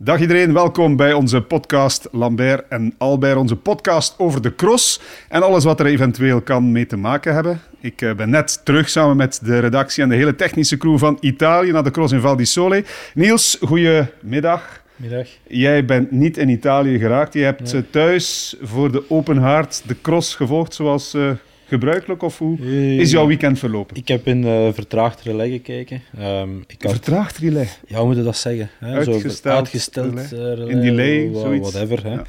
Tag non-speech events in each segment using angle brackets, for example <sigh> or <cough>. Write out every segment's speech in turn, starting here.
Dag iedereen, welkom bij onze podcast Lambert en Albert, onze podcast over de cross en alles wat er eventueel kan mee te maken hebben. Ik eh, ben net terug samen met de redactie en de hele technische crew van Italië naar de cross in Val di Sole. Niels, goedemiddag. Middag. Jij bent niet in Italië geraakt. Je hebt Nee. eh, thuis voor de open haard de cross gevolgd zoals eh, gebruikelijk, of hoe Eh, is jouw weekend verlopen? Ik heb in eh vertraagd relais gekeken. Ehm, ik had, Vertraagd relais. ja, hoe moet je dat zeggen? Hè? Zo Uitgesteld uitgesteld relais. eh, relais, In delay, wa- zoiets. Whatever. Hè? Ja.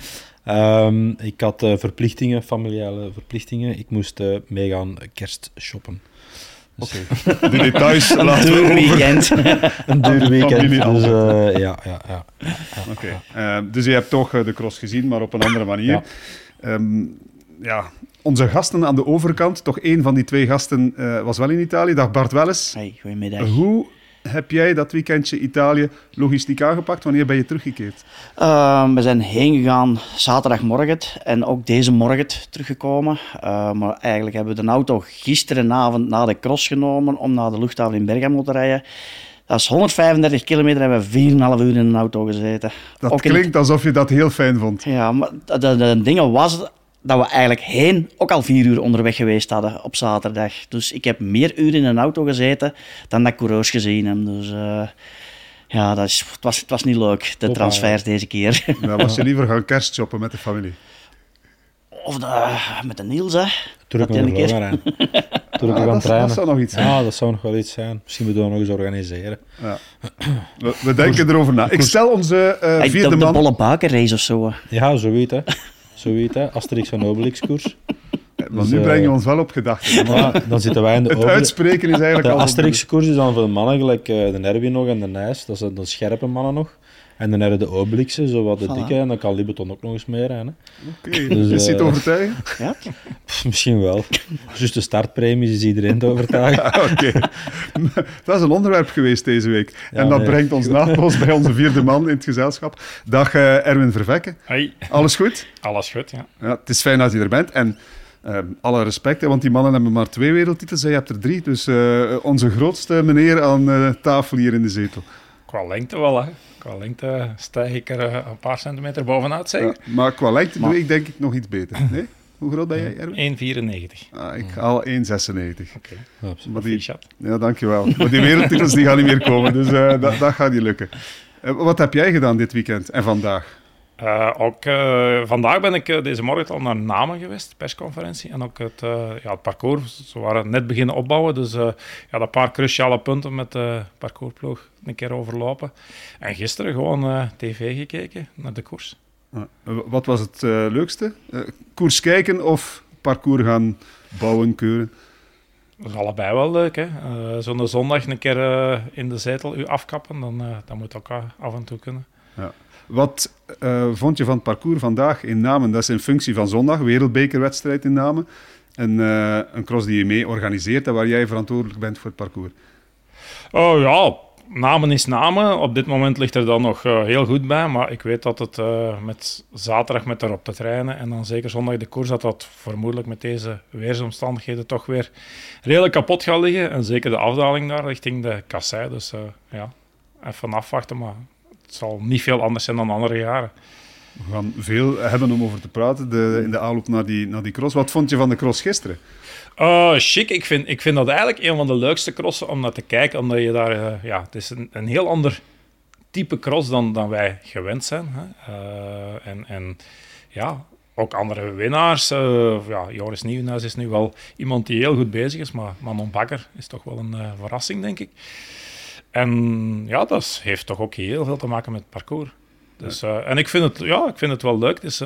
Ehm, ik had verplichtingen, familiale verplichtingen. Ik moest eh, meegaan kerst shoppen. Dus, <laughs> De details <laughs> laten we Duur weekend. <laughs> Een duur weekend. Dus eh, ja, ja, ja. Oké, eh, dus je hebt toch de cross gezien, maar op een andere manier. Ja. Ehm, ja, onze gasten aan de overkant, toch één van die twee gasten eh, was wel in Italië. Dag Bart Welles. Hey, goedemiddag. Hoe heb jij dat weekendje Italië logistiek aangepakt? Wanneer ben je teruggekeerd? Uh, we zijn heen gegaan zaterdagmorgen en ook deze morgen teruggekomen. Uh, maar eigenlijk hebben we de auto gisterenavond na de cross genomen om naar de luchthaven in Bergamo te rijden. Dat is 135 kilometer en we hebben 4,5 uur in een auto gezeten. Dat Ook klinkt alsof je dat heel fijn vond. Ja, maar de, de, de dingen was dat we eigenlijk heen ook al vier uur onderweg geweest hadden op zaterdag. Dus ik heb meer uren in een auto gezeten dan dat ik coureurs gezien heb. Dus eh, ja, dat is, het, was, het was niet leuk, de transfer deze keer. Dan was je liever gaan kerstshoppen met de familie. Of de, met de Niels, hè. Terug Dat naar de keer. vloggerijn. <laughs> Terug Ah, gaan dat, trainen. dat zou nog iets zijn. Ja, dat zou nog wel iets zijn. Misschien moeten we dat nog eens organiseren. Ja. We, we denken erover na. Ik stel onze eh, Hey, vierde de, de man... bolle bakenrace of zo. Ja, zoiets hè. <laughs> Zoiets hè. Asterix en Obelix koers. Maar Dus, nu eh, breng je ons wel op gedachten. <laughs> Ja, dan zitten wij in de Het uitspreken is eigenlijk De al... Asterix-koers is dan voor de mannen gelijk eh, de Erwin nog en de Nijs. Dat zijn de scherpe mannen nog. En dan hebben de Obelixen, zo wat de Voilà. dikke. En dan kan Libeton ook nog eens mee rijden. hè. Oké, Dus, is eh, overtuigen? <laughs> Ja? Pff, misschien wel. Juist de startpremies is iedereen te overtuigen. <laughs> Ah, Oké. Dat is een onderwerp geweest deze week. Ja, en dat nee. brengt ons naadloos bij onze vierde man in het gezelschap. Dag eh, Erwin Vervekke. Hoi, Alles goed? alles goed, ja. Ja, het is fijn dat je er bent. En ehm, alle respect, hè, want die mannen hebben maar twee wereldtitels. en Je hebt er drie. Dus eh, onze grootste meneer aan eh, tafel hier in de zetel. Qua lengte wel, hè. Qua lengte stijg ik er eh, een paar centimeter bovenuit, zeg. Ja, maar qua lengte Maar- doe ik denk ik nog iets beter. Nee? Hoe groot ben jij, Erwin? 1,94. Ah, ik haal 1,96. Oké, Maar die, ja, dankjewel. Maar die wereldtitels die gaan niet meer komen, dus eh, dat, dat gaat niet lukken. Eh, wat heb jij gedaan dit weekend en vandaag? Eh, ook eh, vandaag ben ik eh, deze morgen al naar Namen geweest, persconferentie. En ook het, ja, het parcours. Ze waren net beginnen opbouwen, dus ja, een paar cruciale punten met de parcoursploeg een keer overlopen. En gisteren gewoon tv gekeken naar de koers. Wat was het leukste? Koers kijken of parcours gaan bouwen, keuren? Dat is allebei wel leuk, hè. Zo'n zondag een keer in de zetel u afkappen, dan, dat moet ook af en toe kunnen. Wat eh, vond je van het parcours vandaag in Namen? Dat is in functie van zondag, wereldbekerwedstrijd in Namen. En, eh, een cross die je mee organiseert en waar jij verantwoordelijk bent voor het parcours. Oh ja, namen is namen. Op dit moment ligt er dan nog eh, heel goed bij. Maar ik weet dat het met zaterdag met erop te trainen en dan zeker zondag de koers, dat dat vermoedelijk met deze weersomstandigheden toch weer redelijk kapot gaat liggen. En zeker de afdaling daar richting de kassei. Dus ja, even afwachten. Maar zal niet veel anders zijn dan andere jaren. We gaan veel hebben om over te praten de, in de aanloop naar die, naar die cross. Wat vond je van de cross gisteren? Uh, chic, ik vind, ik vind dat eigenlijk een van de leukste crossen om naar te kijken. Omdat je daar, eh, ja, het is een, een heel ander type cross dan, dan wij gewend zijn. Hè. Uh, en, en ja, ook andere winnaars. Uh, ja, Joris Nieuwenhuis is nu wel iemand die heel goed bezig is. Maar Manon Bakker is toch wel een uh, verrassing, denk ik. En ja, dat heeft toch ook heel veel te maken met het parcours. Dus, uh, en ik vind, het, ja, ik vind het wel leuk. Dus,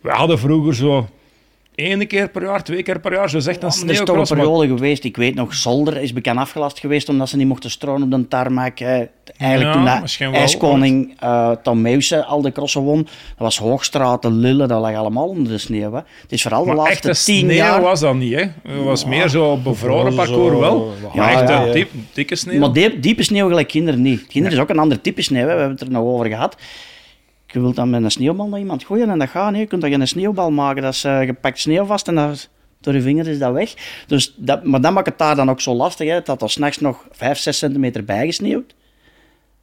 we hadden vroeger zo Eén keer per jaar, twee keer per jaar, zo zegt een Ja, maar Er is toch een maar- periode geweest, ik weet nog, Zolder is bekend afgelast geweest omdat ze niet mochten stronen op de tarmac. eh, eigenlijk Ja, toen de ijskoning eh Tom Meusen al de crossen won, dat was Hoogstraten, Lullen, dat lag allemaal onder de sneeuw. Hè. Het is vooral de Maar laatste echte tien sneeuw jaar... was dat niet, hè? Het was meer zo bevroren Zo- parcours wel. ja, Maar echt ja, een ja. diep- dikke sneeuw. Maar diep, diepe sneeuw gelijk kinderen niet. Kinderen is ook een ander type sneeuw, hè. we hebben het er nog over gehad. Je wilt dan met een sneeuwbal naar iemand gooien en dat gaat niet. Je kunt dan geen sneeuwbal maken, dat is eh, gepakt sneeuw vast en dat, door je vinger is dat weg. Dus dat, maar dat maakt het daar dan ook zo lastig, hè, dat er s'nachts nog 5, 6 centimeter bijgesneeuwd.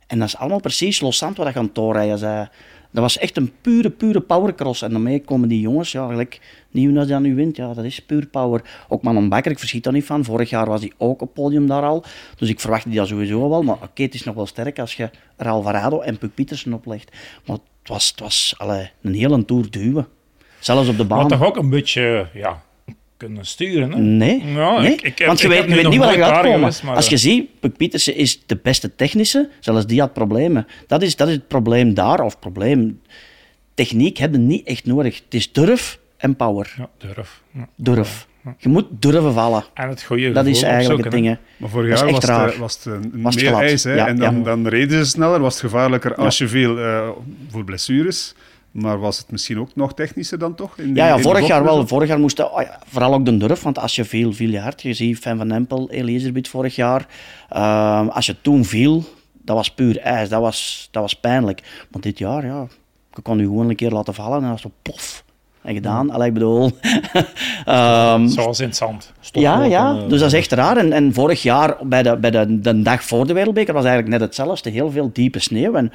En dat is allemaal precies loszand wat je aan het doorrijden. Dat was echt een pure, pure powercross. En daarmee komen die jongens, ja, gelijk nieuw als je nu wint, ja, dat is puur power. Ook Manon Bakker, ik verschiet daar niet van. Vorig jaar was hij ook op podium daar al. Dus ik verwacht die dat sowieso wel. Maar oké, het is nog wel sterk als je er Alvarado en Puk Pietersen oplegt. Maar het was, het was allee, een hele tour duwen. Zelfs op de baan. Maar toch ook een beetje, ja, kunnen sturen. Hè? Nee, Ja, nee. ik- ik heb- want je ik weet, heb je nu weet nog niet waar je gaat komen. geweest, maar, Als je eh, ziet, Puk Pietersen is de beste technische, zelfs die had problemen. Dat is, dat is het probleem daar, of probleem. Techniek hebben niet echt nodig. Het is durf en power. Ja, durf. Ja. Durf. Je moet durven vallen. En het goede Dat is eigenlijk het ding. Maar vorig jaar was het, raar. eh, was het een- Was het meer glad. ijs. Hè? Ja, en dan, ja. dan reden ze sneller, was het gevaarlijker als je veel eh, voor blessures. Maar was het misschien ook nog technischer dan toch? In Ja, ja in vorig jaar wel. Vorig jaar moest dat, oh ja, vooral ook de durf, want als je viel, viel je hard. Je ziet Fan van Empel, Elizabeth vorig jaar. Ehm, als je toen viel, dat was puur ijs. Dat was, dat was pijnlijk. Maar dit jaar, ja, je kon je gewoon een keer laten vallen en dat was zo pof. En gedaan. Allee, ik bedoel... <laughs> ehm, Zoals in het zand. ja, ja, eh, dus dat is echt raar. En, en vorig jaar, bij, de, bij de, de dag voor de Wereldbeker, was eigenlijk net hetzelfde. Heel veel diepe sneeuw en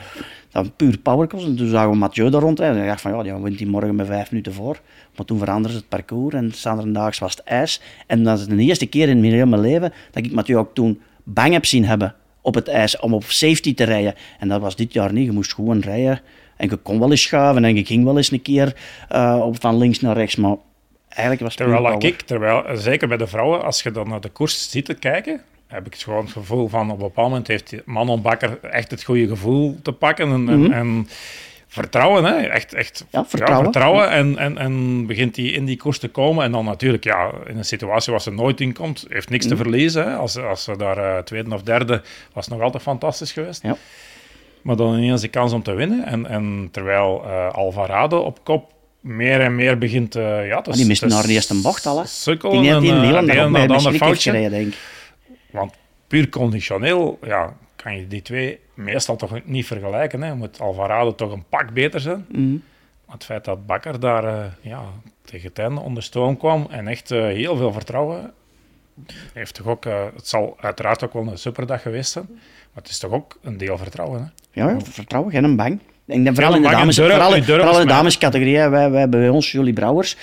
dan puur powercross. En toen zagen we Mathieu daar rondrijden. En ik dacht van, ja, die wint die morgen met vijf minuten voor. Maar toen veranderde ze het parcours en zaterdaags was het ijs. En dat is de eerste keer in mijn hele leven dat ik Mathieu ook toen bang heb zien hebben op het ijs om op safety te rijden. En dat was dit jaar niet. Je moest gewoon rijden. En je kon wel eens schuiven en je ging wel eens een keer eh, op, van links naar rechts. Maar eigenlijk was het Terwijl ik, terwijl, eh, zeker bij de vrouwen, als je dan naar de koers zit te kijken, heb ik gewoon het gevoel van op een bepaald moment heeft Manon Bakker echt het goede gevoel te pakken en, en, en vertrouwen, hè? echt, echt Mhm. Ja, vertrouwen. vertrouwen en, en, en begint hij in die koers te komen en dan natuurlijk ja, in een situatie waar ze nooit in komt, heeft niks Mhm. te verliezen. Hè? Als, als ze daar eh, tweede of derde, was nog altijd fantastisch geweest. Ja. Maar dan ineens de kans om te winnen en, en terwijl eh, Alvarado op kop meer en meer begint eh ja, te Maar die miste te naar de eerste bocht al, hè. sukkelen Die en, een eh, een foutje. gereden, denk ik. Want puur conditioneel ja, kan je die twee meestal toch niet vergelijken. Hè. Moet Alvarado toch een pak beter zijn. Mhm. Maar het feit dat Bakker daar eh, ja, tegen einde onder stoom kwam en echt heel veel vertrouwen heeft toch ook... het zal uiteraard ook wel een superdag geweest zijn. Maar het is toch ook een deel vertrouwen. Hè. Ja, ja, vertrouwen, geen bang. Ik denk vooral in de dames, vooral, in de damescategorie. hè. Wij, wij bij ons, Julie Brouwers.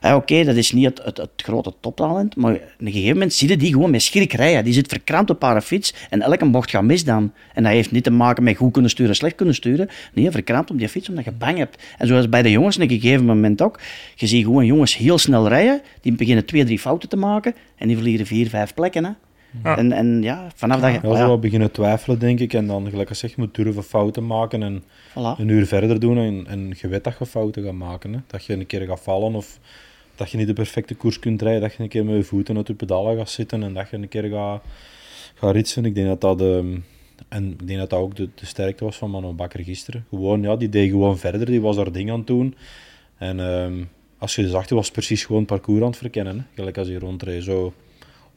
hè, Oké, dat is niet het, het, het grote toptalent, maar op een gegeven moment zie je die gewoon met schrik rijden. Die zit verkrampt op haar fiets en elke bocht gaat mis dan. En dat heeft niet te maken met goed kunnen sturen, slecht kunnen sturen. Nee, verkrampt op die fiets omdat je bang hebt. En zoals bij de jongens, op een gegeven moment ook. Je ziet gewoon jongens heel snel rijden, die beginnen twee, drie fouten te maken en die verliezen vier, vijf plekken. Hè. Ja. En, en ja, vanaf dat je... Ja, ja, wat beginnen twijfelen, denk ik. En dan, gelijk als je zegt, je moet durven fouten maken en voilà. een uur verder doen. En, en je weet dat je fouten gaat maken. Hè. Dat je een keer gaat vallen of dat je niet de perfecte koers kunt rijden. Dat je een keer met je voeten uit je pedalen gaat zitten en dat je een keer gaat, gaat ritsen. Ik denk dat dat, ehm, en ik denk dat, dat ook de, de sterkte was van Manon Bakker gisteren. Gewoon, ja, die deed gewoon verder. Die was haar ding aan het doen. En ehm, als je zag, die was precies gewoon het parcours aan het verkennen. Hè. Gelijk als hij rondreed. Zo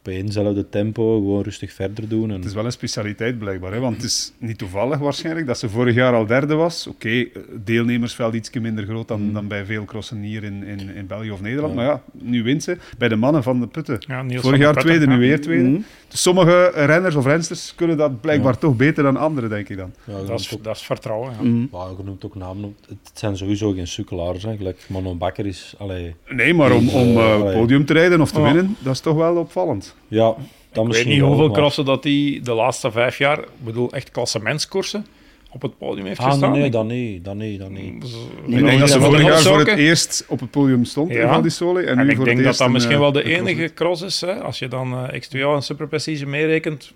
op éénzelfde tempo, gewoon rustig verder doen. En... Het is wel een specialiteit blijkbaar, hè? want het is niet toevallig waarschijnlijk dat ze vorig jaar al derde was. Oké, eh, deelnemersveld iets minder groot dan, dan bij veel crossen hier in, in, in België of Nederland. Ja. Maar ja, nu wint ze bij de mannen van de Putten. Ja, Vorig jaar Putten, tweede, nu weer tweede. Mhm. Dus sommige renners of rensters kunnen dat blijkbaar toch beter dan anderen, denk ik dan. Dat noemt is, ook- dat is vertrouwen. Ja. Mhm. Ja, je noemt ook namen. Het zijn sowieso geen sukkelaars. Hè. Gelijk Manon Bakker is... Allee, Nee, maar om, om eh, Eh, podium te rijden of te winnen, dat is toch wel opvallend. Ja, dat Ik weet misschien niet wel, hoeveel maar- crossen dat hij de laatste vijf jaar, ik bedoel echt klassementskoersen, op het podium heeft Ah, nee, gestaan. nee, Ik- dat niet. Dat niet, dat niet. Dus, Nee, ik denk dat ze vorig jaar voor het eerst op het podium stond in Ja. Val di Sole. En, En nu ik voor denk het dat dat misschien eh, wel de enige cross is. Hè? Als je dan eh X2O en Super Precision meerekent,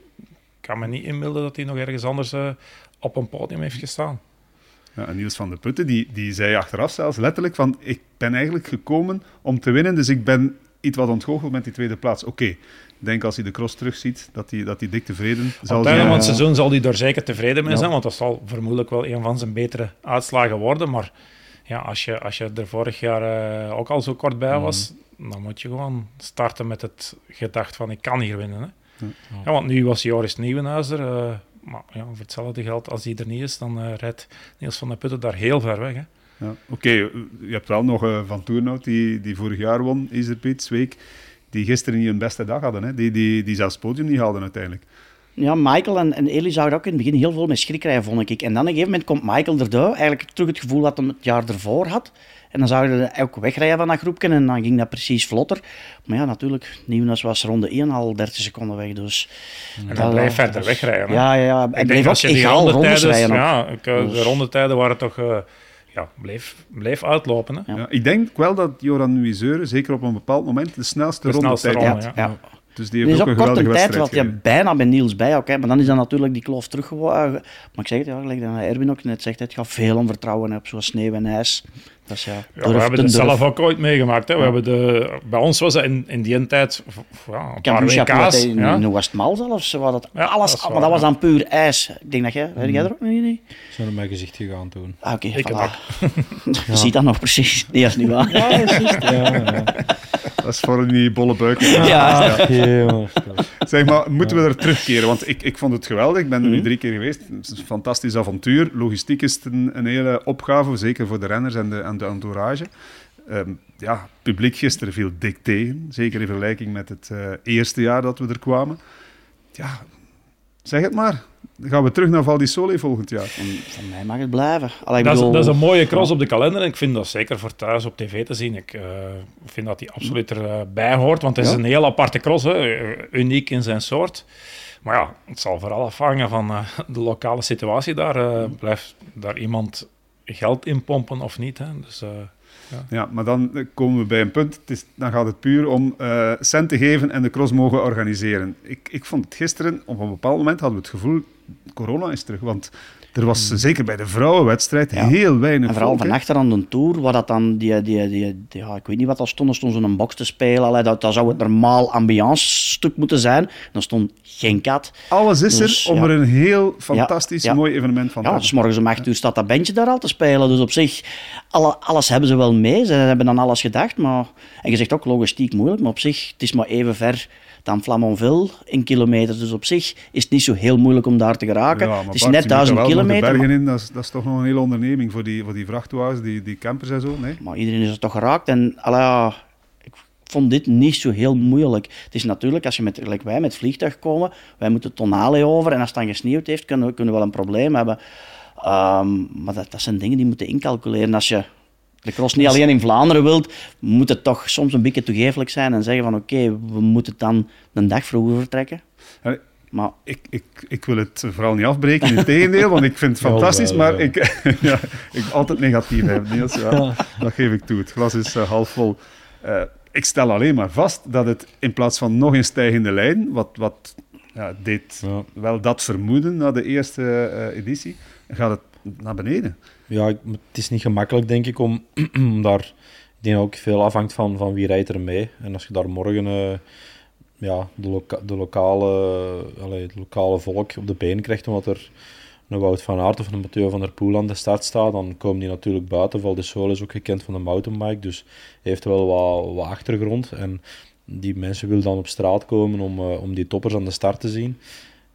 kan me niet inbeelden dat hij nog ergens anders eh, op een podium heeft gestaan. Ja, en Niels van der Putten, die, die zei achteraf zelfs letterlijk van ik ben eigenlijk gekomen om te winnen, dus ik ben iets wat ontgoocheld met die tweede plaats. Oké, denk als hij de cross terugziet, dat hij, dat hij dik tevreden Op zal het einde zijn. van het seizoen zal hij daar zeker tevreden mee zijn, want dat zal vermoedelijk wel een van zijn betere uitslagen worden. Maar ja, als, je, als je er vorig jaar eh, ook al zo kort bij was, dan moet je gewoon starten met het gedacht van ik kan hier winnen. Hè? Ja. Ja. want nu was Joris Nieuwenhuis er. eh, maar ja, voor hetzelfde geld, als hij er niet is, dan eh, rijdt Niels van der Putten daar heel ver weg. Hè? Ja, Oké, je hebt wel nog Van Toernout, die, die vorig jaar won, Iserpiet, Zweek, die gisteren niet hun beste dag hadden. Hè? Die, die, die zelfs het podium niet haalden uiteindelijk. ja, Michael en, en Eli zouden ook in het begin heel veel met schrik krijgen, vond ik. En dan op een gegeven moment komt Michael erdoor, eigenlijk terug het gevoel dat hij het jaar ervoor had. En dan zouden ze ook wegrijden van dat groepje en dan ging dat precies vlotter. Maar ja, natuurlijk, Nieuwnas was ronde 1 al 30 seconden weg, dus... En dan blijf verder wegrijden. hè. Ja, ja, ja. En Ik denk als je die rondetijden... Ja, ik, eh, de Dus- rondetijden waren toch... eh, ja, bleef, bleef uitlopen. Hè. Ja. Ja, ik denk wel dat Joran Nuiseur, zeker op een bepaald moment, de snelste De ronde snelste tijd ronde, had. Ja, ja. ja. Dus die heeft is ook ook een kort een geweldige tijd wat je bijna bij Niels bij ook, hè, maar dan is dan natuurlijk die kloof teruggewogen. Maar ik zeg het, ja, gelijk dat Erwin ook net zegt, het gaat veel om vertrouwen op zo'n sneeuw en ijs. Dat is ja, Ja, we hebben het zelf ook ooit meegemaakt. Hè. We Ja. hebben de, bij ons was dat in, in die tijd ja, een paar wat WK's. in, Ja. in Westmal zelfs. Waar dat Ja, alles, dat waar, maar dat was dan puur ijs. Ik denk dat jij, weet jij er ook nog niet? Zijn op mijn gezicht gegaan toen. Ah, oké, Ik voilà. <laughs> Je ziet dat nog precies. Nee, dat is niet waar. Ja. Ja, ja. <laughs> Dat is voor die bolle buik. Ja. Jongens. Zeg maar, moeten we er terugkeren? Want ik, ik vond het geweldig. Ik ben er nu Mhm. drie keer geweest. Het is een fantastisch avontuur. Logistiek is het een, een hele opgave, zeker voor de renners en de, en de entourage. Ehm, ja, het publiek gisteren viel dik tegen. Zeker in vergelijking met het eh, eerste jaar dat we er kwamen. Ja, zeg het maar. Dan gaan we terug naar Val di Sole volgend jaar. Van, van mij mag het blijven. Allee, Dat, is, bedoel- dat is een mooie cross op de kalender en ik vind dat zeker voor thuis op tv te zien. Ik eh, vind dat die absoluut erbij hoort, want het is Ja. een heel aparte cross, hè, eh, uniek in zijn soort. Maar ja, het zal vooral afhangen van eh, <laughs> de lokale situatie daar. eh, blijft daar iemand geld in pompen of niet? Hè? Dus, Ja, maar dan eh, komen we bij een punt. Het is, dan gaat het puur om eh cent te geven en de cross mogen organiseren. Ik, ik vond het gisteren, op een bepaald moment hadden we het gevoel, corona is terug. Want er was zeker bij de vrouwenwedstrijd Ja. heel weinig En vooral volk, van achter aan de tour, waar dat dan die, die, die, die- ja, ik weet niet wat dat stond, er stond zo'n box te spelen. Allee, dat, dat zou het normaal ambiance-stuk moeten zijn. Dan stond geen kat. Alles is Dus, er om ja. er een heel fantastisch ja. mooi evenement van te Ja, hebben. s morgens om 8 uur staat dat bandje daar al te spelen. Dus op zich, alle, alles hebben ze wel mee. Ze hebben aan alles gedacht. Maar, en je zegt ook logistiek moeilijk, maar op zich, het is maar even ver dan Flamanville in kilometer. Dus op zich is het niet zo heel moeilijk om daar te geraken. Ja, het is Bart, net moet daar 1000 wel nog kilometer. Maar- in, dat is, dat is toch nog een hele onderneming voor die, voor die vrachtwagens, die, die campers en zo. Nee? Maar iedereen is er toch geraakt. En ik vond dit niet zo heel moeilijk. Het is natuurlijk, als je met, wij met vliegtuig komen, wij moeten tonale over. En als het dan gesneeuwd heeft, kunnen we, kunnen we wel een probleem hebben. Ehm, maar dat, dat zijn dingen die je moet incalculeren. Als je de cross niet alleen in Vlaanderen wilt, moet het toch soms een beetje toegeeflijk zijn en zeggen van oké, we moeten dan een dag vroeger vertrekken. Maar Ik, ik, ik wil het vooral niet afbreken, in tegendeel, want ik vind het <laughs> fantastisch, maar ik, <laughs> ja, ik altijd negatief heb, Niels. Ja, dat geef ik toe. Het glas is eh, half vol. Eh, ik stel alleen maar vast dat het in plaats van nog een stijgende lijn, wat, wat ja, deed Ja. wel dat vermoeden na de eerste eh, editie, gaat het naar beneden. Ja, het is niet gemakkelijk, denk ik, <clears throat> om, daar... Ik denk ook veel afhangt van, van wie rijdt er mee. En als je daar morgen eh, ja, de, de, lokale, het lokale volk op de been krijgt, omdat er een Wout van Aert of een Mathieu van der Poel aan de start staat, dan komen die natuurlijk buiten. Val de Sol is ook gekend van de mountainbike, dus heeft wel wat, wat achtergrond. En die mensen willen dan op straat komen om, eh, om die toppers aan de start te zien.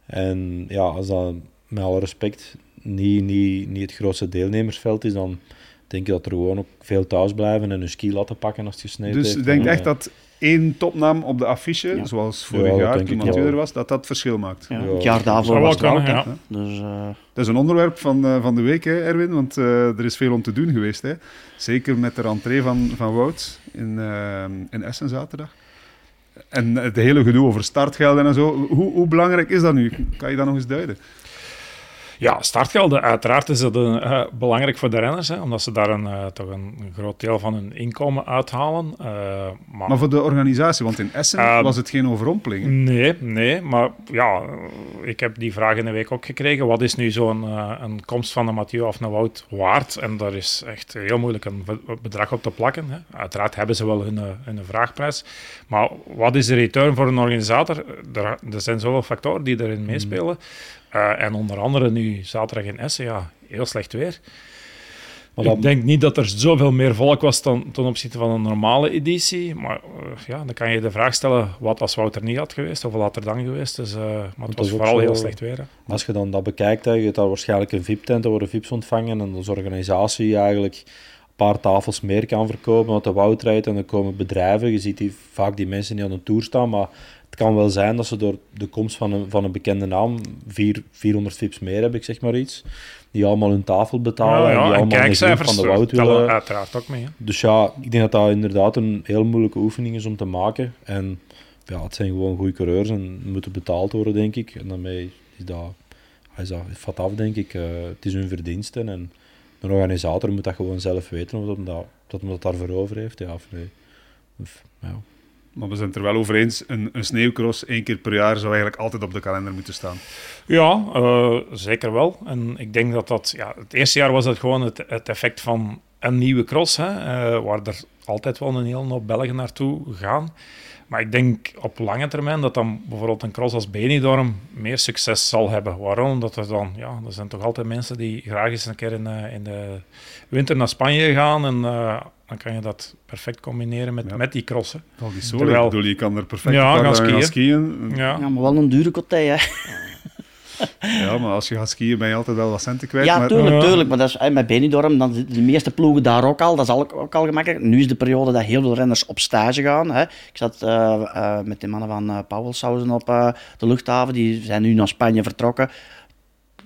En ja, als dat met alle respect niet, niet, niet het grootste deelnemersveld is, dan denk ik dat er gewoon ook veel thuis blijven en hun ski laten pakken als het gesneeuwd Dus heeft. ik denk En, echt eh, dat één topnaam op de affiche, Ja. zoals vorig jaar toen Mathieu wel. er was, dat dat verschil maakt. ja, Ja, het jaar daarvoor was wel het hè. Dus, eh, Dat is een onderwerp van, eh, van de week, hè, Erwin, want eh, er is veel om te doen geweest. Hè. Zeker met de rentree van, van Wout in, in Essen zaterdag. En het hele gedoe over startgelden en zo. Hoe, hoe belangrijk is dat nu? Kan je dat nog eens duiden? Ja, startgelden, uiteraard is dat een, eh, belangrijk voor de renners, hè, omdat ze daar een, eh, toch een, een groot deel van hun inkomen uithalen. Eh, maar, Maar voor de organisatie, want in Essen Eh, was het geen overrompeling. Nee, nee, maar ja, ik heb die vraag in de week ook gekregen. Wat is nu zo'n een komst van een Mathieu of een Wout waard? En daar is echt heel moeilijk een be- bedrag op te plakken. Hè. Uiteraard hebben ze wel hun, hun vraagprijs. Maar wat is de return voor een organisator? Er, er zijn zoveel factoren die erin meespelen. Eh, en onder andere nu zaterdag in Essen, ja, heel slecht weer. Maar Ik denk niet dat er zoveel meer volk was dan ten opzichte van een normale editie. Maar eh, ja, dan kan je de vraag stellen, wat als Wout er niet had geweest? Hoeveel had er dan geweest? Dus, eh, maar dat het was vooral zo- heel slecht weer. hè. Als je dan dat bekijkt, hè, je daar waarschijnlijk een VIP-tent, worden VIP's ontvangen en als organisatie eigenlijk paar tafels meer kan verkopen, wat de woud rijdt en dan komen bedrijven. Je ziet die, vaak die mensen die aan de tour staan, maar het kan wel zijn dat ze door de komst van een, van een bekende naam vier, 400 fips meer hebben, ik zeg maar iets. Die allemaal hun tafel betalen Ja, en die ja, en allemaal een groep kijkcijfers van de woud willen. uiteraard ook mee. hè. Dus ja, ik denk dat dat inderdaad een heel moeilijke oefening is om te maken. En ja, het zijn gewoon goede coureurs en moeten betaald worden, denk ik. En daarmee is dat, is dat vat af, denk ik. Eh, het is hun verdiensten en de organisator moet dat gewoon zelf weten of dat dat, dat, dat daarvoor over heeft. Ja, of nee. Of, ja. Maar we zijn het er wel over eens, een, een sneeuwcross één keer per jaar zou eigenlijk altijd op de kalender moeten staan. Ja, eh, zeker wel. En ik denk dat dat... Ja, het eerste jaar was dat gewoon het, het effect van een nieuwe cross, hè, eh, waar er altijd wel een hele hoop Belgen naartoe gaan. Maar ik denk op lange termijn dat dan bijvoorbeeld een cross als Benidorm meer succes zal hebben. Waarom? Omdat er dan... Ja, er zijn toch altijd mensen die graag eens een keer in, eh, in de winter naar Spanje gaan en... dan kan je dat perfect combineren met, Ja. met die crossen. Al die zolen, Terwijl- ik bedoel, je kan er perfect Ja, gaan skiën. skiën. Ja. Ja, maar wel een dure coté, hè. Ja, maar als je gaat skiën ben je altijd wel wat centen kwijt. Ja, maar, tuurlijk, Ja. tuurlijk. Maar dat is, eh, met Benidorm, dan de, de meeste ploegen daar ook al. Dat is ook, ook al gemakkelijk. Nu is de periode dat heel veel renners op stage gaan. Hè. Ik zat eh, eh, met de mannen van uh, Pauwelshausen op eh, de luchthaven. Die zijn nu naar Spanje vertrokken.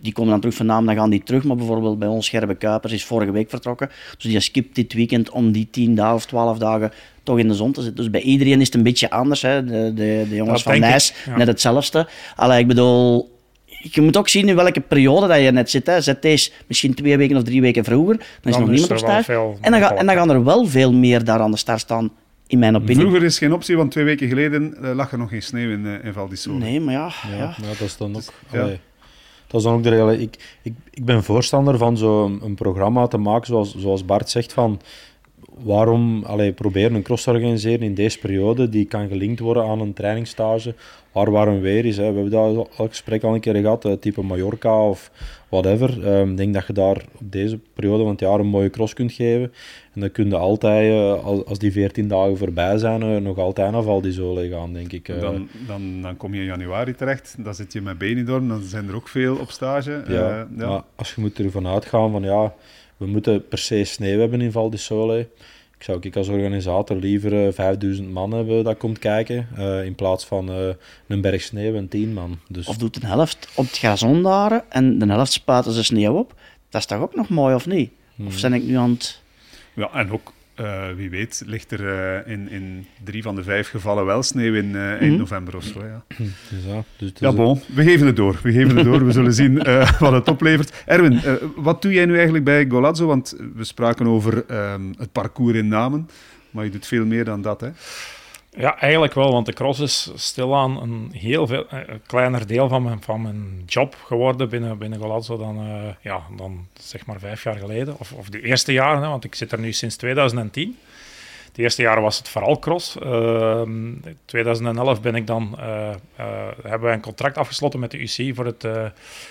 Die komen dan terug vandaan, dan gaan die terug. Maar bijvoorbeeld bij ons Gerbe Kuipers is vorige week vertrokken. Dus die skipt dit weekend om die 10 dagen of 12 dagen toch in de zon te zitten. Dus bij iedereen is het een beetje anders. Hè. De, de, de jongens Dat van Nijs, ja. net hetzelfde. Allee, ik bedoel, je moet ook zien in welke periode dat je net zit. Hè. Zet deze misschien twee weken of drie weken vroeger, dan is nog niemand op er start. En dan, ga, en dan gaan er wel veel meer daar aan de start staan, in mijn opinie. Vroeger is geen optie, want twee weken geleden eh, lag er nog geen sneeuw in, eh, in Val di Sole. Nee, maar ja. Ja, dat is dan ook. ja. Dat is dan ook de reële. Ik, ik, ik ben voorstander van zo'n programma te maken, zoals, zoals Bart zegt, van waarom allee, proberen een cross te organiseren in deze periode die kan gelinkt worden aan een trainingsstage waar warm weer is. Hè. We hebben dat al gesprek al een keer gehad, eh, type Mallorca of whatever. Ehm, Ik denk dat je daar op deze periode van het jaar een mooie cross kunt geven. En dan kun je altijd, eh, als, als die 14 dagen voorbij zijn, eh, nog altijd naar Val Sole gaan, denk ik. Dan, dan, dan kom je in januari terecht, dan zit je met Benidorm, dan zijn er ook veel op stage. Ja, ja. maar als je moet ervan uitgaan van ja, we moeten per se sneeuw hebben in Val di Sole. Ik zou ik als organisator liever eh, 5000 man hebben dat komt kijken, eh, in plaats van eh, een berg sneeuw en 10 man. Dus Of doet een helft op het gazon daar en de helft spuiten ze sneeuw op. Dat is toch ook nog mooi, of niet? Of zijn ik nu aan het... Ja, en ook, eh, wie weet, ligt er eh, in, in drie van de vijf gevallen wel sneeuw in eh, eind Mhm. november of zo. Ja, <clears throat> dus ja, dus ja bon, we geven het door. We geven het door, we zullen zien eh, <laughs> wat het oplevert. Erwin, eh, wat doe jij nu eigenlijk bij Golazzo? Want we spraken over ehm, het parcours in namen, maar je doet veel meer dan dat, hè? Ja, eigenlijk wel, want de cross is stilaan een heel veel, eh, kleiner deel van mijn, van mijn job geworden binnen, binnen Golazzo dan, eh, ja, dan zeg maar vijf jaar geleden. Of, of de eerste jaren, hè, want ik zit er nu sinds 2010. De eerste jaren was het vooral cross. Ehm, in 2011 ben ik dan, eh, hebben wij een contract afgesloten met de UCI voor het, eh,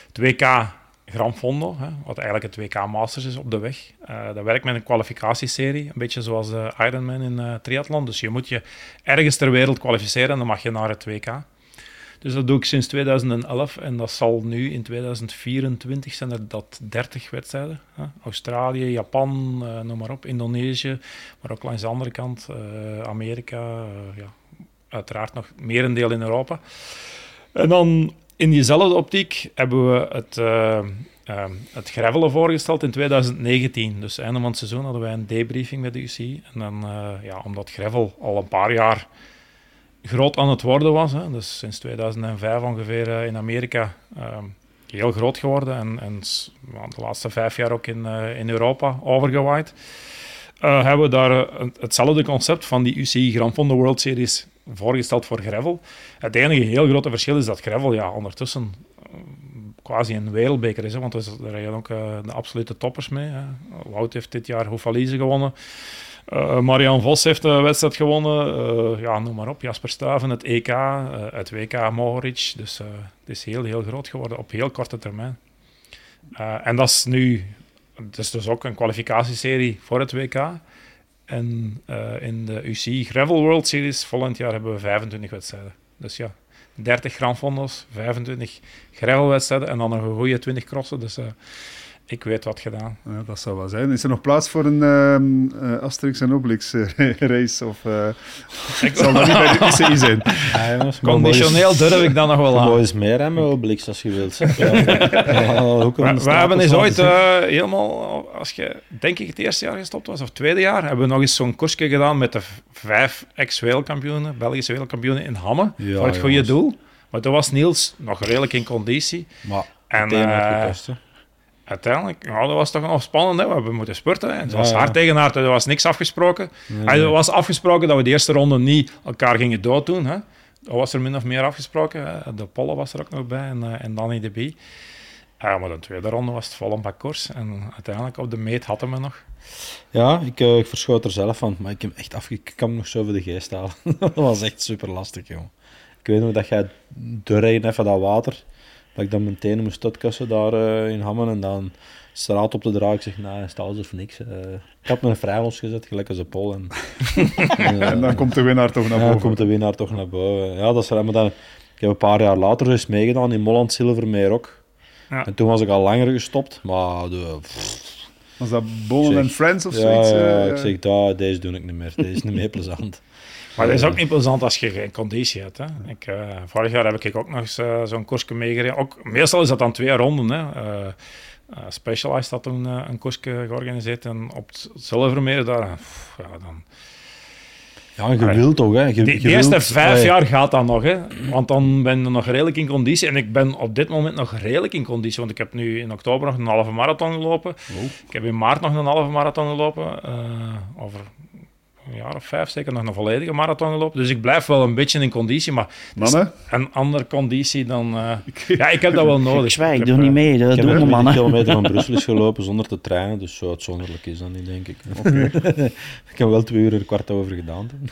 het WK Gran Fondo, hè, wat eigenlijk het WK Masters is op de weg. Eh dat werkt met een kwalificatieserie, een beetje zoals de Ironman in eh triathlon. Dus je moet je ergens ter wereld kwalificeren en dan mag je naar het WK. Dus dat doe ik sinds 2011 en dat zal nu in 2024 zijn er dat 30 wedstrijden. Hè? Australië, Japan, eh, noem maar op, Indonesië, maar ook langs de andere kant eh, Amerika, eh, ja, uiteraard nog merendeel in Europa. En dan in diezelfde optiek hebben we het, eh, het gravelen voorgesteld in 2019. Dus einde van het seizoen hadden wij een debriefing met de UCI. En dan, eh, ja, omdat gravel al een paar jaar groot aan het worden was, hè, dus sinds 2005 ongeveer eh, in Amerika eh, heel groot geworden en, en de laatste vijf jaar ook in, in Europa overgewaaid, hebben we daar het- hetzelfde concept van die UCI Grand Fondo World Series voorgesteld voor gravel. Het enige heel grote verschil is dat gravel ja, ondertussen eh, quasi een wereldbeker is, hè, want er rijden ook eh, de absolute toppers mee. Hè. Wout heeft dit jaar Houffalize gewonnen. Eh, Marian Vos heeft de wedstrijd gewonnen. Ja, noem maar op. Jasper Stuyven, het EK, het WK Mohoric. Dus het is heel, heel groot geworden op heel korte termijn. En dat is nu... Het is dus ook een kwalificatieserie voor het WK. En eh, in de UCI Gravel World Series volgend jaar hebben we 25 wedstrijden. Dus ja, 30 Grand Fondos, 25 gravelwedstrijden en dan nog een goede 20 crossen. Dus eh, ik weet wat gedaan. Ja, dat zou wel zijn. Is er nog plaats voor een ehm, eh, Asterix en Obelix eh, <laughs> race? Of uh, Ik zal dat niet bij de <laughs> ICI zijn? Ja, jongens, maar Conditioneel durf ik dan nog wel aan. mooi is meer hè, met Obelix als je wilt. <laughs> We, hebben eens ooit eh, helemaal, als je denk ik het eerste jaar gestopt was, of het tweede jaar, hebben we nog eens zo'n koersje gedaan met de vijf ex-wereldkampioenen, Belgische wereldkampioenen in Hamme, Ja, voor het goede jongens. doel. Maar toen was Niels nog redelijk in conditie. Maar En, Uiteindelijk, ja, dat was toch nog spannend. Hè? We hebben moeten spurten. Hè? Het was Ja, hard tegen hard, er was niks afgesproken. Nee, Er was afgesproken dat we de eerste ronde niet elkaar gingen dooddoen. Hè? Dat was er min of meer afgesproken. Hè? De Polle was er ook nog bij en, eh, en Danny de Bie. Ja, maar de tweede ronde was het vol een bak koers. En uiteindelijk op de meet hadden we nog. Ja, ik, eh, ik verschoot er zelf van, maar ik heb echt afge... Ik kan nog zo voor de geest halen. <laughs> dat was echt super lastig, joh. Ik weet nog dat jij doorrijden even dat water, dat ik dan mijn tenen moest uitkussen daar eh, in Hammen en dan straat op te dragen. Ik zeg, nou, staat alles of niks. Eh, ik had mijn vrij losgezet, gelijk als een pol. En, <laughs> en, eh, En dan komt de winnaar toch naar ja, boven. dan komt de winnaar toch naar boven. Ja, dat is raar, maar dan, ik heb een paar jaar later eens meegedaan in Molland Silvermeer ook. Ja. En toen was ik al langer gestopt, maar de, Was dat Bonen Zeg, and Friends of ja, zoiets? ja, eh, ik zeg, dat, deze doe ik niet meer. Deze is niet meer plezant. <laughs> Maar dat is ook niet plezant als je geen conditie hebt. Hè? Ik, eh, vorig jaar heb ik ook nog eens eh, zo'n koersje meegereden. Ook, meestal is dat dan twee ronden. Hè? Eh, eh, Specialized had toen een koersje georganiseerd. En op het Zilvermeer daar... pff, ja, dan, Ja, je wilt toch, hè? Je, De, je de eerste wilt- vijf Allee, jaar gaat dat nog, hè? want dan ben je nog redelijk in conditie. En ik ben op dit moment nog redelijk in conditie, want ik heb nu in oktober nog een halve marathon gelopen. Ik heb in maart nog een halve marathon gelopen. eh, over een jaar of vijf zeker nog een volledige marathon gelopen. Dus ik blijf wel een beetje in conditie, maar Mannen? een andere conditie dan... eh, <laughs> ja, ik heb dat wel nodig. Ik zwijg, ik heb, doe eh, niet mee. Dat Ik heb doen de 20 mannen. kilometer van <laughs> Brussel is gelopen zonder te trainen, dus zo uitzonderlijk is dat niet, denk ik. <laughs> ik heb wel twee uur er kwart over gedaan toen.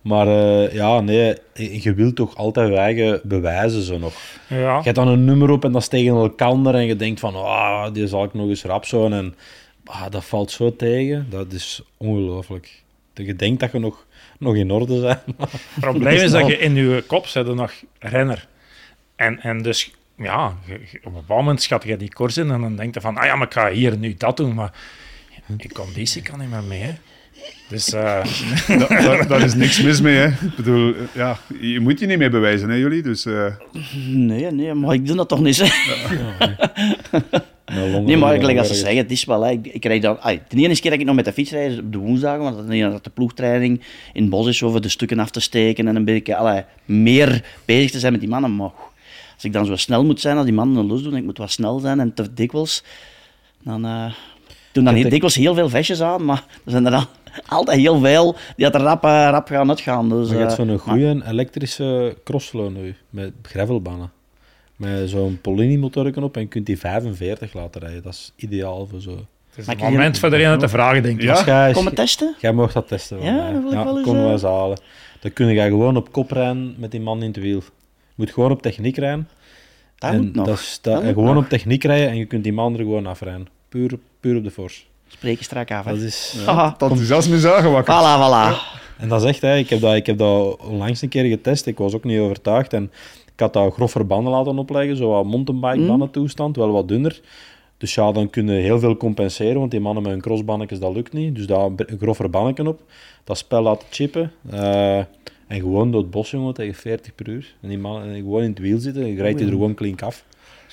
Maar eh, ja, nee, je wilt toch altijd je eigen bewijzen zo nog. Ja. Je hebt dan een nummer op en dat is tegen elkaar en je denkt van, ah, die zal ik nog eens rap zo. En ah, dat valt zo tegen, dat is ongelooflijk. Dat je denkt dat je nog, nog in orde bent. <laughs> Het probleem is dat je in je kop zit er nog renner. En, en dus, ja, je- je- op een bepaald moment schat je die koers in en dan denk je van, ah ja, maar ik ga hier nu dat doen, maar in conditie kan niet meer mee. hè. Dus eh, <laughs> Da- daar, daar is niks mis mee, hè. Ik bedoel, ja, je moet je niet mee bewijzen, hè, jullie? Dus eh, Nee, nee, maar ik doe dat toch niet. Hè? <laughs> Nee, maar gelijk als ze zeggen, het is wel, hè, ik, ik krijg dan, ai, de ene keer dat ik nog met de fiets rijd op de woensdagen, want dan dat de ploegtraining in het bos is over de stukken af te steken en een beetje allee, meer bezig te zijn met die mannen. Maar als ik dan zo snel moet zijn als die mannen een los doen, ik moet wat snel zijn en te dikwijls, dan eh doen dan heel ik- dikwijls heel veel vestjes aan, maar er zijn er al, <laughs> altijd heel veel die dat er rap, eh, rap gaan uitgaan. Dus, Maar je hebt eh, zo'n goede elektrische crossflow nu, met gravelbannen. Met zo'n Polini-motor op en je kunt die 45 laten rijden. Dat is ideaal voor zo. het is ik- moment voor iedereen te vragen, denk ik. Ja. Jij, Kom het testen? jij mag dat testen. Ja, mij. dat wil ik wel eens, kom eh. wel eens halen. Dan kun je gewoon op kop rijden met die man in het wiel. Je moet gewoon op techniek rijden. Dat en moet nog. Dat is, dat- Dat en moet gewoon nog. op techniek rijden en je kunt die man er gewoon afrijden. Puur, puur op de force. Spreek je strak af. hè. Dat is... Het enthousiasme is aangewakkerd. Voilà, voilà. En dat is echt, hè, ik, heb dat, ik heb dat onlangs een keer getest. Ik was ook niet overtuigd. En ik had dat groffer banden laten opleggen, zo wat mountainbike-banden toestand, wel wat dunner. Dus ja, dan kun je heel veel compenseren, want die mannen met hun crossbannetjes, dat lukt niet. Dus daar een groffer bannetje op, dat spel laten chippen. eh, en gewoon door het bos, jongen, tegen 40 per uur. En die mannen en gewoon in het wiel zitten, en je rijdt die er gewoon klink af.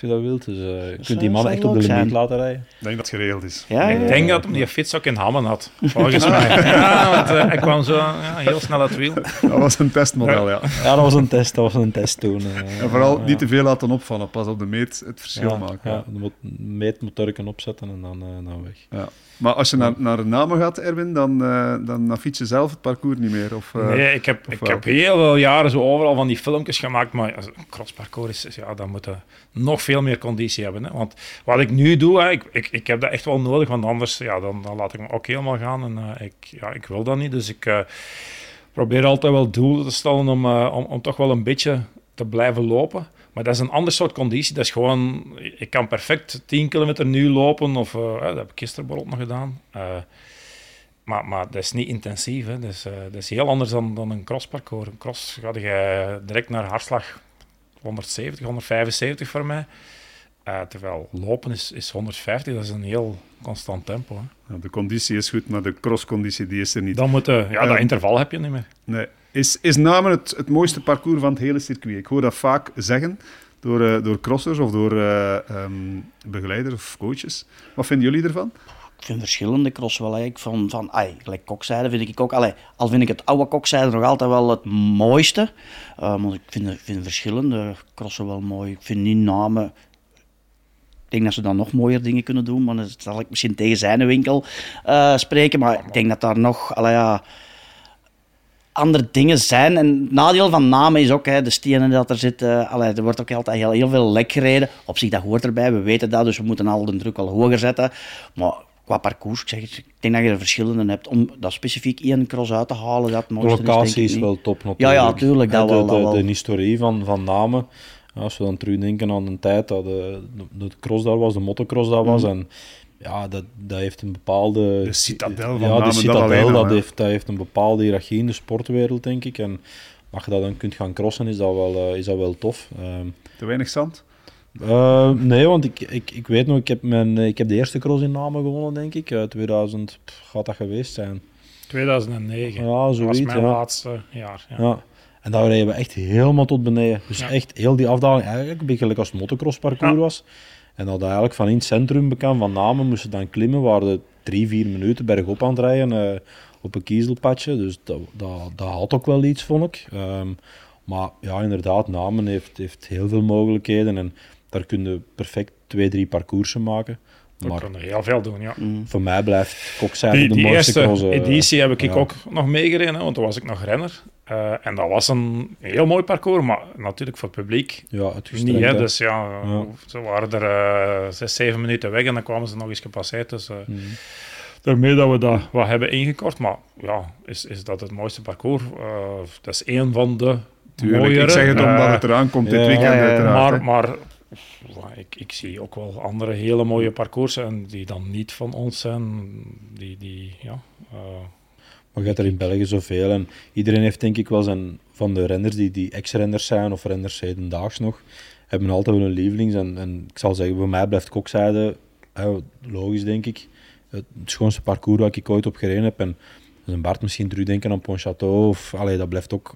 Je dat wilt. Dus eh, je kunt die mannen zou echt op de limiet zijn. laten rijden. Ik denk dat het geregeld is. Ja, Ik ja. denk dat hem die fiets ook in Hammen had, <laughs> volgens mij. Ja, want eh, hij kwam zo ja, heel snel uit het wiel. Dat was een testmodel, ja. Ja, dat was een test, dat was een test toen. eh. En vooral niet te veel laten opvallen. Pas op de meet het verschil ja, maken. Ja, de mot- meetmotorken opzetten en dan, dan weg. Ja. Maar als je naar, naar de namen gaat, Erwin, dan, eh, dan, dan fiets je zelf het parcours niet meer. Of, eh, Nee, ik heb, of ik wel? heb heel veel jaren zo overal van die filmpjes gemaakt, maar als een crossparcours ja, dan moet je nog veel meer conditie hebben. Hè. Want wat ik nu doe, hè, ik, ik, ik heb dat echt wel nodig, want anders ja, dan, dan laat ik me ook helemaal gaan. En eh, ik, ja, ik wil dat niet, dus ik eh, probeer altijd wel doelen te stellen om, eh, om, om toch wel een beetje te blijven lopen. Maar dat is een ander soort conditie. Dat is gewoon, ik kan perfect 10 kilometer nu lopen, of dat heb ik gisteren bijvoorbeeld nog gedaan. Maar, maar dat is niet intensief. Hè. Dat, is, dat is heel anders dan, dan een crossparcours. Een cross ga je direct naar hartslag 170, 175 voor mij. Eh, terwijl lopen is, is 150, dat is een heel constant tempo. Hè. Ja, de conditie is goed, maar de crossconditie die is er niet. Dan moet, eh, ja, dat interval heb je niet meer. Nee. Is, is Namen het, het mooiste parcours van het hele circuit? Ik hoor dat vaak zeggen door, eh, door crossers of door eh, ehm, begeleiders of coaches. Wat vinden jullie ervan? Ik vind verschillende cross wel. Ik van, van ai, gelijk kokzijde vind ik ook. Allee, al vind ik het oude kokzijde nog altijd wel het mooiste. Uh, maar ik vind, vind verschillende crossen wel mooi. Ik vind niet namen. Ik denk dat ze dan nog mooier dingen kunnen doen. Maar dan zal ik misschien tegen zijn winkel uh, spreken. Maar ik denk dat daar nog. Allee, ja, andere dingen zijn. En het nadeel van namen is ook hè, de stenen dat er zitten. Allee, er wordt ook altijd heel, heel veel lek gereden. Op zich, dat hoort erbij. We weten dat, dus we moeten al de druk al hoger zetten. Maar qua parcours, ik, zeg het, ik denk dat je er verschillende hebt. Om dat specifiek één cross uit te halen, dat De mooiste locatie is, wel top natuurlijk. Ja, ja, tuurlijk, dat de, wel, de, dat wel. de historie van, van namen. Als we dan terugdenken aan een tijd dat de, de, de cross daar was, de motocross daar was. Mhm. En ja, dat, dat heeft een bepaalde... De citadel van Ja, namen, de dat citadel, dat, heeft, dat heeft een bepaalde hiërarchie in de sportwereld, denk ik. En als je dat dan kunt gaan crossen, is dat wel, eh, is dat wel tof. Ehm, Te weinig zand? Eh, nee, want ik, ik, ik weet nog, ik heb, mijn, ik heb de eerste cross in Namen gewonnen, denk ik. Uh, 2000 pff, gaat dat geweest zijn. 2009. Ja, dat was zoiets. mijn ja. laatste jaar. Ja. Ja. En daar reden we echt helemaal tot beneden. Dus Ja. echt heel die afdaling, eigenlijk een beetje gelijk als het motocrossparcours Ja. was. En dat eigenlijk van in het centrum bekend van Namen moesten dan klimmen, waar de drie, vier minuten bergop aan het rijden eh, op een kiezelpadje. Dus dat, dat, dat had ook wel iets, vond ik. Ehm, maar ja, inderdaad, Namen heeft, heeft heel veel mogelijkheden en daar kun je perfect twee, drie parcoursen maken. We Maar kunnen heel veel doen, ja. Mm. voor mij blijft Kokzijde Die, de die mooiste eerste cross. eh, editie heb ik ja. ook nog meegereden, hè, want toen was ik nog renner. Eh, en dat was een heel mooi parcours, maar natuurlijk voor het publiek Ja, het niet. Hè, hè. dus ja, Ja. ze waren er eh, zes, zeven minuten weg en dan kwamen ze nog eens gepasseerd. Dus eh, Mhm. daarmee dat we dat wat hebben ingekort. Maar ja, is, is dat het mooiste parcours? Eh, dat is één van de Tuurlijk, mooiere. ik zeg het omdat het eraan komt dit ja, weekend ja, ja, uiteraard. maar, maar ik, ik zie ook wel andere hele mooie parcoursen en die dan niet van ons zijn. Die, die ja, eh, Maar hebt er in België zoveel. En iedereen heeft denk ik wel zijn van de renners die, die ex-renners zijn of renners hedendaags nog, hebben altijd wel een lievelings. En, en ik zal zeggen, voor mij blijft Kokzijde, logisch denk ik, het schoonste parcours waar ik ooit op gereden heb. En een Bart misschien terugdenken aan Pontchâteau, of allee, dat blijft ook...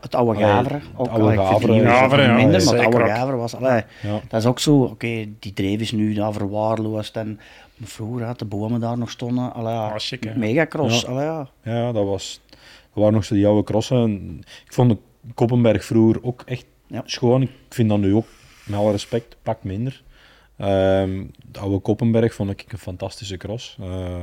Het oude Gaveren. het Ook, oude ja, minder, maar het oude ook. Gaveren was... Allee, Ja. Dat is ook zo, oké, die dreef is nu daar verwaarloosd en vroeger had de bomen daar nog stonden. Allee, ja, Ah, chic, megacross. Ja. Allee, ja. Ja, dat was... Dat waren nog zo die oude crossen. En ik vond de Koppenberg vroeger ook echt Ja. schoon. Ik vind dat nu ook, met alle respect, pak minder. Ehm, de oude Koppenberg vond ik een fantastische cross. Eh,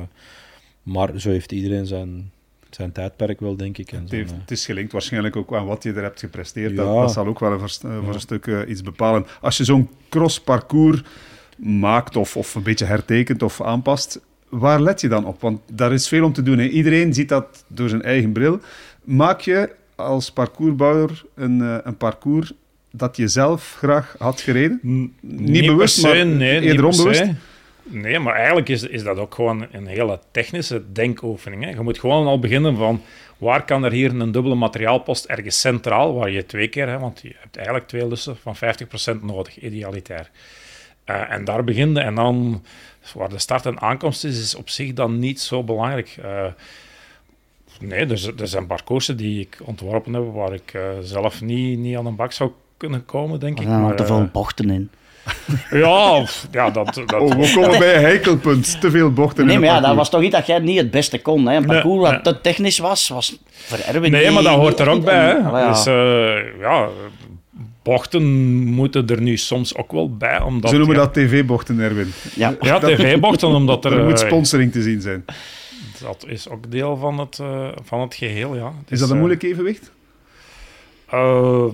maar zo heeft iedereen zijn, zijn tijdperk wel, denk ik. En Het, heeft, het is gelinkt waarschijnlijk ook aan wat je er hebt gepresteerd. Ja. Dat, dat zal ook wel eh, voor een stuk eh, iets bepalen. Als je zo'n crossparcours maakt of, of een beetje hertekent of aanpast, waar let je dan op? Want daar is veel om te doen. Hè. Iedereen ziet dat door zijn eigen bril. Maak je als parcoursbouwer een, eh, een parcours dat je zelf graag had gereden? N- Niet bewust, se, maar nee, eerder onbewust? se. Nee, maar eigenlijk is, is dat ook gewoon een hele technische denkoefening. Hè. Je moet gewoon al beginnen van waar kan er hier een dubbele materiaalpost ergens centraal, waar je twee keer, hè, want je hebt eigenlijk twee lussen van 50% nodig, idealitair. Eh, en daar begin je en dan waar de start en aankomst is, is op zich dan niet zo belangrijk. Eh, nee, er, er zijn parcoursen die ik ontworpen heb waar ik eh, zelf niet, niet aan een bak zou kunnen komen, denk Er ik. te veel eh, bochten in. <laughs> ja, ja, dat... dat Oh, we komen bij een heikelpunt. Te veel bochten Nee, in maar ja, dat was toch iets dat jij niet het beste kon. Hè? Een Nee, parcours wat nee. te technisch was, was voor Erwin Nee, maar dat hoort niet er ook bij. Hè. Ja. Dus eh, ja, bochten moeten er nu soms ook wel bij. Omdat, Ze noemen ja, dat tv-bochten, Erwin. ja. Ja, tv-bochten, omdat er... <laughs> Er moet eh, sponsoring te zien zijn. dat is ook deel van het, eh, van het geheel, ja. Is Dus, dat een moeilijk evenwicht? eh,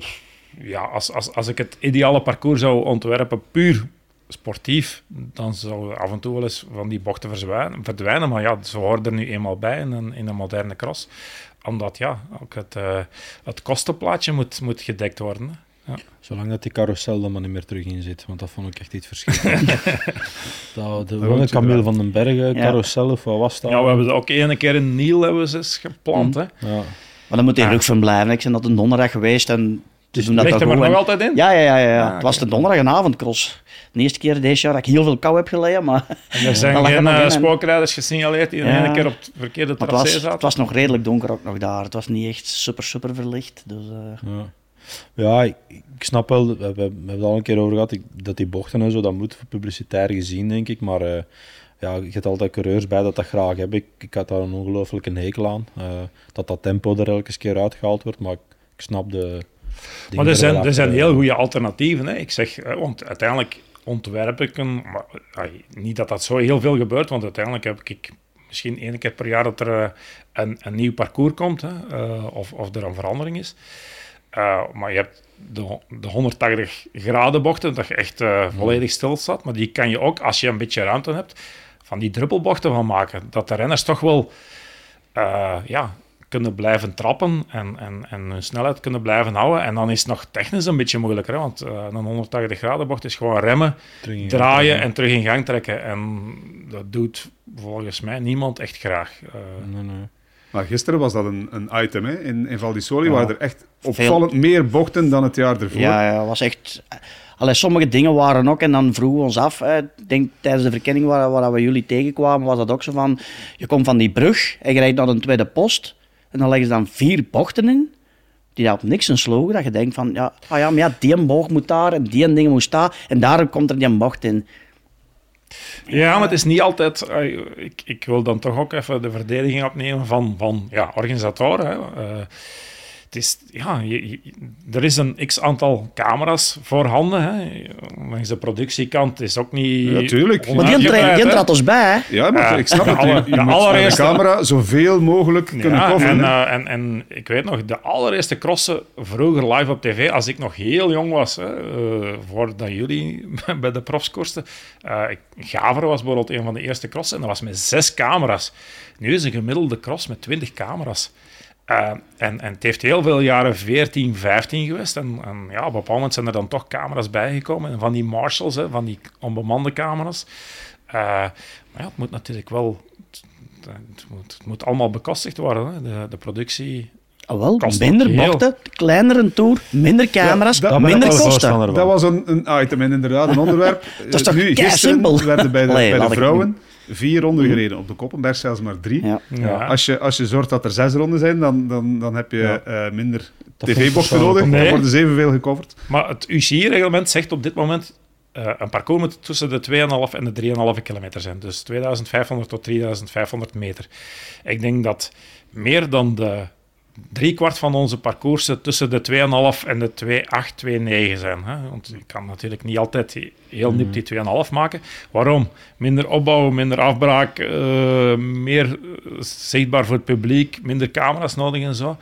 ja, als, als, als ik het ideale parcours zou ontwerpen, puur sportief, dan zou af en toe wel eens van die bochten verdwijnen. Maar ja, ze horen er nu eenmaal bij in een, in een moderne cross. Omdat ja, ook het, eh, het kostenplaatje moet, moet gedekt worden. hè. Zolang dat die carousel er maar niet meer terug in zit, want dat vond ik echt iets verschrikkelijk. <laughs> dat, de je Camille van den Bergen Ja. carousel, of wat was dat? Ja, we hebben ook ene keer in Niel hebben we ze eens geplant. Hè. Ja. Maar dan moet die Ja. rug van blijven. Ik ben dat een donderdag geweest en Dat Ligt er goed. nog altijd in? Ja, ja, ja. ja. Ah, het was de donderdagavondcross. De eerste keer deze jaar dat ik heel veel kou heb geleden, maar, En er zijn <laughs> er geen in eh, en- spookrijders gesignaleerd die Ja. één keer op het verkeerde maar het, tracé was, zaten. het was nog redelijk donker ook nog daar. Het was niet echt super, super verlicht. Dus, eh, Ja, ja ik, snap wel, we, we, we hebben het al een keer over gehad, ik- dat die bochten en zo, dat moet voor publicitair gezien, denk ik. Maar eh, ja, je hebt altijd coureurs bij dat dat graag hebben. Ik, ik had daar een ongelooflijke hekel aan. dat dat tempo er elke keer uitgehaald wordt, maar ik, ik snap de... Maar er zijn, er zijn heel goede alternatieven. Hè. Ik zeg, eh, want uiteindelijk ontwerp ik een... Maar, niet dat dat zo heel veel gebeurt, want uiteindelijk heb ik misschien één keer per jaar dat er eh, een, een nieuw parcours komt, hè, eh, of, of er een verandering is. Maar je hebt de, de 180 graden bochten, dat je echt eh, volledig stil staat. Maar die kan je ook, als je een beetje ruimte hebt, van die druppelbochten van maken. Dat de renners toch wel ja, kunnen blijven trappen en, en, en hun snelheid kunnen blijven houden. En dan is het nog technisch een beetje moeilijker, hè, want eh, een 180 graden bocht is gewoon remmen, draaien en terug in gang trekken. En dat doet volgens mij niemand echt graag. Eh, Nee, nee. Maar gisteren was dat een, een item. Hè. In, in Val di Soli Ja. waren er echt opvallend meer bochten dan het jaar ervoor. ja, ja, was echt... Allee, sommige dingen waren ook, en dan vroegen we ons af, hè, ik denk tijdens de verkenning waar, waar we jullie tegenkwamen, was dat ook zo van, je komt van die brug en je rijdt naar een tweede post, en dan leggen ze dan vier bochten in, die op niks een slogen, dat je denkt van, ja, ah ja, maar ja, die boog moet daar, en die ding moet daar, en daarom komt er die bocht in. Ja, maar het is niet altijd. eh, ik, ik wil dan toch ook even de verdediging opnemen van, van ja, organisatoren. Hè. Eh, het is, ja, je- je- er is een x aantal camera's voorhanden. Hè. Langs de productiekant is ook niet. Ja, tuurlijk. Maar die, trad ons bij, hè. Ja, maar Ja, ik snap de het. aller- Je, de moet met allereerste- de camera zoveel mogelijk kunnen Ja, coveren. en, hè. eh, en, en ik weet nog, de allereerste crossen vroeger live op tv, als ik nog heel jong was, hè, eh, voordat jullie <laughs> bij de profs koersten. eh, ik- Gaveren was bijvoorbeeld een van de eerste crossen en dat was met zes camera's. Nu is een gemiddelde cross met twintig camera's. Eh, en, en het heeft heel veel jaren 14, 15 geweest. En, en ja, op een bepaald moment zijn er dan toch camera's bijgekomen. En van die marshals, hè, van die onbemande camera's. Eh, maar ja, het moet natuurlijk wel... Het moet, het moet allemaal bekostigd worden, hè. De, de productie... Ah, wel, minder bochten, kleinere tour, minder camera's, dat- minder kosten. Dat was een, een item en inderdaad een <laughs> onderwerp. is toch nu, gisteren simpel? werden bij de, Allee, bij de ik- vrouwen vier ronden gereden. Op de Koppenberg zelfs maar drie. Ja. Ja. Als, je, als je zorgt dat er zes ronden zijn, dan, dan, dan heb je Ja. eh, minder tv-bochten nodig. ook Dan Nee. worden ze evenveel gecoverd. Maar het UCI-reglement zegt op dit moment eh, een parcours moet tussen de 2,5 en de 3,5 kilometer zijn. Dus 2500 tot 3500 meter. Ik denk dat meer dan de driekwart van onze parcoursen tussen de 2,5 en de 2,8, 2,9 zijn. Hè? Want je kan natuurlijk niet altijd heel Mhm. nipt die 2,5 maken. Waarom? Minder opbouw, minder afbraak, eh, meer eh, zichtbaar voor het publiek, minder camera's nodig en zo.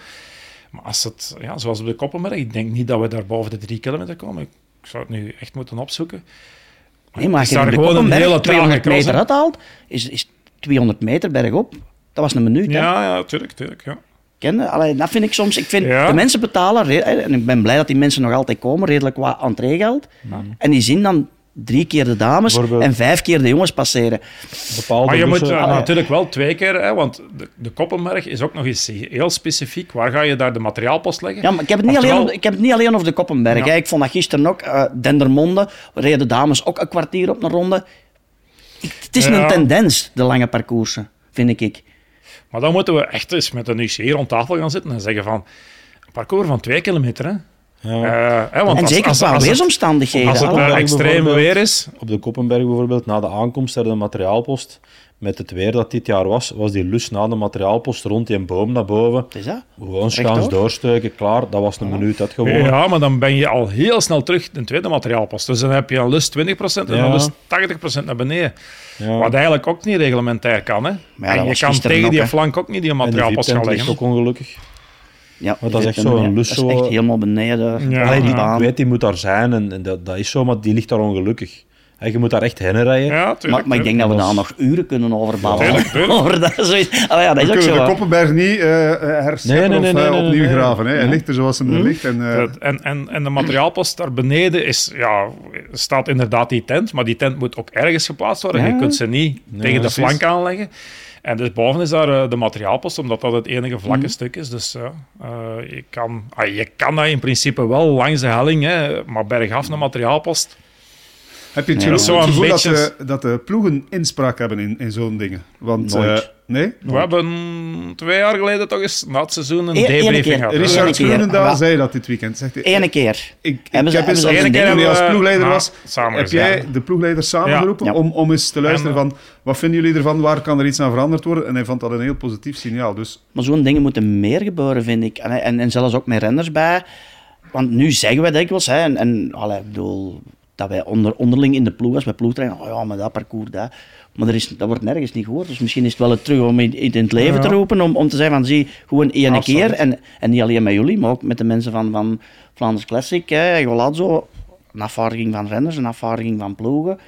Maar als het, ja, zoals op de Koppenberg, ik denk niet dat we daar boven de drie kilometer komen. Ik zou het nu echt moeten opzoeken. Nee, maar als je daar de gewoon een hele trage 200 cross, meter hè? uithaalt, is, is 200 meter bergop. Dat was een minuut, hè. Ja, ja, tuurlijk, tuurlijk. Ja. Ken je? Allee, dat vind ik soms... Ik vind, Ja. de mensen betalen, re- en ik ben blij dat die mensen nog altijd komen, redelijk wat entreegeld. En die zien dan drie keer de dames en vijf keer de jongens passeren. Bepaalde Maar je moet eh, natuurlijk wel twee keer, hè, want de, de Koppenberg is ook nog eens heel specifiek. Waar ga je daar de materiaalpost leggen? Ja, maar ik heb het niet, Oftewel- alleen, op- ik heb het niet alleen over de Koppenberg. Ja. Ik vond dat gisteren ook. eh Dendermonde reden de dames ook een kwartier op een ronde. Ik- het is Ja. een tendens, de lange parcoursen, vind ik. Maar dan moeten we echt eens met een UCI rond tafel gaan zitten en zeggen van... Een parcours van twee kilometer, hè. Ja. Eh, hè, want en als- zeker als- qua als het- weersomstandigheden. Als het extreem weer is... Op de Koppenberg bijvoorbeeld, na de aankomst naar de materiaalpost, met het weer dat dit jaar was, was die lus na de materiaalpost rond die boom naar boven. Is dat. Gewoon schaans doorsteken, klaar. Dat was een minuut dat gewoon. Ja, maar dan ben je al heel snel terug de tweede materiaalpost. Dus dan heb je een lust 20% en Ja. een lust 80% naar beneden. Ja. Wat eigenlijk ook niet reglementair kan. Hè? Maar ja, dat en je kan tegen die flank ook niet die materiaalpost gaan VIP-tent ligt leggen. ook ongelukkig. Ja, Maar dat is echt die zo zitten- een ja, lus Dat is zo- echt helemaal beneden. Ja. Allee, die Ja. baan. Ik weet, die moet daar zijn en, en dat, dat is zo, maar die ligt daar ongelukkig. En je moet daar echt heen rijden. Ja, Maar, tuurlijk. maar ik denk dat we daar nog uren kunnen over babbelen. Tuurlijk, tuurlijk. <laughs> Over dat, zoiets. Allee, ja, dat is We ook kunnen zo. de. Koppenberg niet herscheppen Nee, nee, nee, of opnieuw nee. graven. Hè. Hij ligt er zoals hij er ligt. En, eh, En, en, en de materiaalpost daar beneden is, ja, staat inderdaad die tent, maar die tent moet ook ergens geplaatst worden. Ja. Je kunt ze niet tegen de flank aanleggen. En dus boven is daar eh, de materiaalpost, omdat dat het enige vlakke Mhm. stuk is. Dus ja, eh, je, kan, ah, je kan dat in principe wel langs de helling, hè, maar bergaf naar materiaalpost. Heb je het Nee, gevoel, zo een het gevoel beetje- dat, de, dat de ploegen inspraak hebben in, in zo'n dingen? Want, Nooit. eh, nee? We hebben twee jaar geleden toch eens na het seizoen een E- debriefing keer. gehad. Richard keer. Groenendaal Ja. zei dat dit weekend. Zegt hij, Ene keer. Ik, ik heb eens een toen hij als ploegleider nou, was, samen heb jij de ploegleider samengeroepen Ja. om, om eens te luisteren En, van wat vinden jullie ervan, waar kan er iets aan veranderd worden? En hij vond dat een heel positief signaal. Dus Maar zo'n dingen moeten meer gebeuren, vind ik. En, en, en zelfs ook met renners bij. Want nu zeggen we dikwijls, hè, en, en allee, ik bedoel, dat wij onder, onderling in de ploeg, als wij ploegtrainen, oh ja, maar dat parcours, dat. Maar er is, dat wordt nergens niet gehoord. Dus misschien is het wel het terug om in, in het leven Ja. te roepen, om, om te zeggen van, zie, gewoon één Absoluut. keer. En, en niet alleen met jullie, maar ook met de mensen van, van Vlaanders Classic, hè, Golazzo, een afvaardiging van renners, een afvaardiging van ploegen.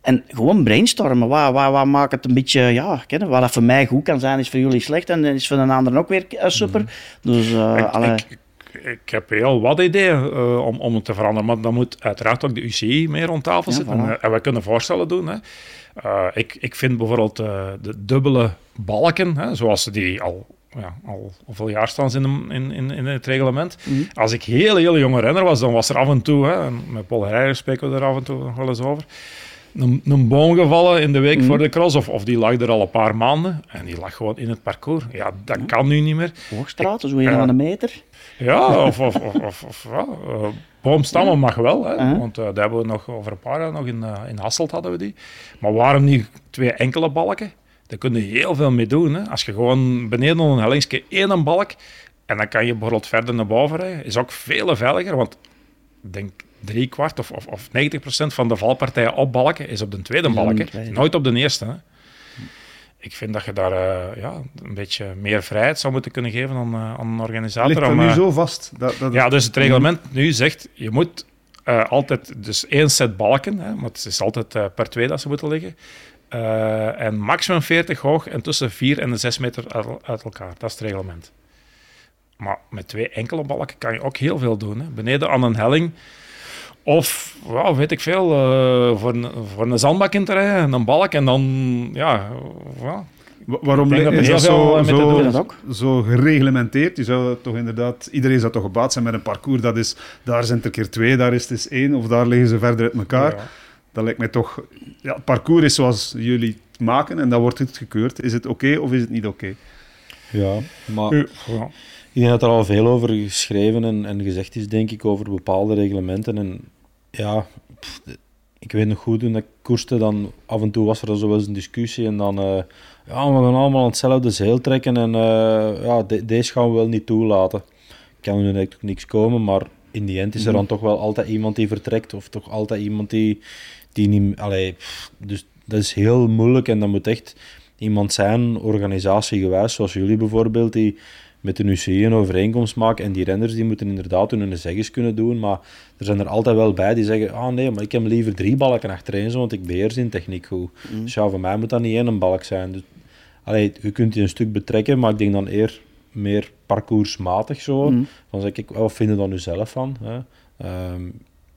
En gewoon brainstormen. Wat, wat, wat maakt het een beetje, ja, kennen, wat dat voor mij goed kan zijn, is voor jullie slecht en is voor een ander ook weer eh, super. Dus, eh, Ik, alle- ik, ik heb heel wat ideeën eh, om, om het te veranderen, maar dan moet uiteraard ook de UCI meer rond tafel Ja, zitten. voilà. En, eh, en wij kunnen voorstellen doen. Hè. Eh, ik, ik vind bijvoorbeeld de dubbele balken, hè, zoals ze die al, ja, al hoeveel jaar staan in, de- in, in, in het reglement. Mhm. Als ik heel, heel jonge renner was, dan was er af en toe, hè, en met Paul Herrera spreken we er af en toe nog wel eens over, een, een boom gevallen in de week Mhm. voor de cross, of, of die lag er al een paar maanden, en die lag gewoon in het parcours. Ja, dat kan nu niet meer. Hoogstraat, zo een van een meter. Ja, of, of, of, of, of ja, eh, boomstammen mag wel, hè, Ja. want eh daar hebben we nog over een paar jaar nog in, eh, in Hasselt hadden we die. Maar waarom niet twee enkele balken? Daar kun je heel veel mee doen. Hè. Als je gewoon beneden een hellingsje één balk en dan kan je bijvoorbeeld verder naar boven rijden, is ook veel veiliger, want ik denk drie kwart of, of, of 90 procent van de valpartijen op balken is op de tweede Is op de balk, hè. tweede. nooit op de eerste. Hè. Ik vind dat je daar eh, ja, een beetje meer vrijheid zou moeten kunnen geven aan, eh, aan een organisator. ligt dat om, nu eh, zo vast? Dat, dat ja, dus het reglement nu zegt, je moet altijd dus één set balken, hè, maar het is altijd per twee dat ze moeten liggen. En maximum 40 hoog en tussen 4 en de 6 meter uit, uit elkaar. Dat is het reglement. Maar met twee enkele balken kan je ook heel veel doen. Hè. Beneden aan een helling. Of, ja, weet ik veel, eh, voor, een, voor een zandbak in te rijden, een balk en dan, ja, ja, Wa- Waarom heel veel, zo, eh, zo, gereglementeerd? Je zou toch inderdaad, iedereen zou toch gebaat zijn met een parcours. Dat is, daar zijn het er keer twee, daar is het eens één, of daar liggen ze verder uit elkaar. ja. Dat lijkt mij toch. Ja, het parcours is zoals jullie het maken en dan wordt het gekeurd. Is het oké of is het niet oké? Ja, maar Ja, ja. ik denk dat er al veel over geschreven en, en gezegd is, denk ik, over bepaalde reglementen. En ja, pff, ik weet nog goed, toen ik koerste, dan af en toe was er dan zo wel eens een discussie en dan... eh, ja, we gaan allemaal aan hetzelfde zeel trekken en eh, ja, de- deze gaan we wel niet toelaten. Kan er natuurlijk niks komen, maar in die end is er dan toch wel altijd iemand die vertrekt of toch altijd iemand die, die niet... Allee, pff, dus dat is heel moeilijk en dat moet echt iemand zijn, organisatiegewijs, zoals jullie bijvoorbeeld, die met de UCI een overeenkomst maken. En die renners die moeten inderdaad hun zeggens kunnen doen, maar er zijn er altijd wel bij die zeggen, ah nee, maar ik heb liever drie balken achterin, zo, want ik beheers in techniek goed. Dus ja, voor mij moet dat niet één balk zijn. Dus, allee, je kunt die een stuk betrekken, maar ik denk dan eer meer parcoursmatig zo. Mhm. Dan zeg ik, wat vind je dan nu zelf van? Hè? Ehm,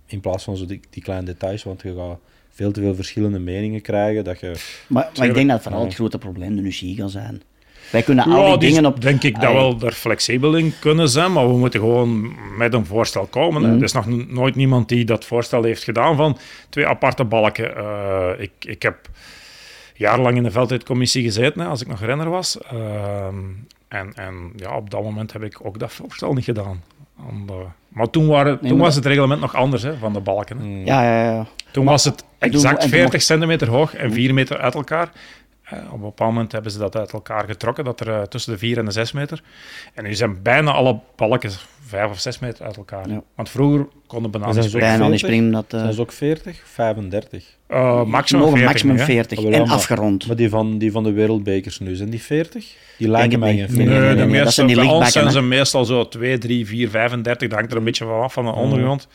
in plaats van zo die, die kleine details, want je gaat veel te veel verschillende meningen krijgen. Dat je, Maar, maar ik denk dat vooral het grote probleem de UCI gaat zijn. Wij kunnen Ja, al die die dingen op... denk ik dat Allee, we er flexibel in kunnen zijn, maar we moeten gewoon met een voorstel komen. Mhm. Er is nog nooit niemand die dat voorstel heeft gedaan van twee aparte balken. Eh, ik, ik heb jarenlang in de veldtijdcommissie gezeten, hè, als ik nog renner was. Ehm, en en ja, op dat moment heb ik ook dat voorstel niet gedaan. De- maar toen, waren, toen maar was het reglement nog anders hè, van de balken. hè. Ja, ja, ja. Toen was het exact en toen 40 mocht- centimeter hoog en 4 meter uit elkaar. Eh, op een bepaald moment hebben ze dat uit elkaar getrokken, dat er eh, tussen de 4 en de 6 meter. En nu zijn bijna alle balken 5 of 6 meter uit elkaar. Ja. Want vroeger konden bananen springen. Bijna niet 40? springen dat... eh, Zijn ze ook 40? 35? Eh, maximum mogen 40 maximum nu, hè. 40 Ah, wel, en ja, maar- afgerond. Maar die van, die van de wereldbekers nu, zijn die 40? Die lijken mij niet. geen Nee, 40. nee, Nee, nee, de nee, dat meeste, zijn die bij ons zijn ze meestal zo 2, 3, 4, 35. Dat hangt er een beetje van af van de ondergrond.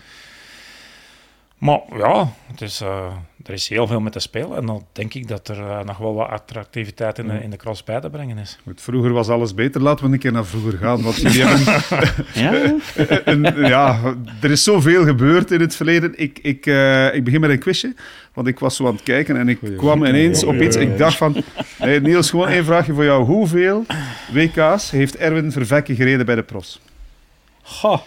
Maar ja, het is, eh, er is heel veel met te spelen. En dan denk ik dat er eh, nog wel wat attractiviteit in de, in de cross bij te brengen is. Goed, vroeger was alles beter. Laten we een keer naar vroeger gaan. Want jullie hebben <laughs> Ja? <laughs> een- ja, er is zoveel gebeurd in het verleden. Ik, ik, eh, ik begin met een quizje. Want ik was zo aan het kijken en ik Goeie kwam ineens Goeie op iets. Ik dacht van... Nee, Niels, gewoon één vraagje voor jou. Hoeveel WK's heeft Erwin Vervekke gereden bij de pros? Ha.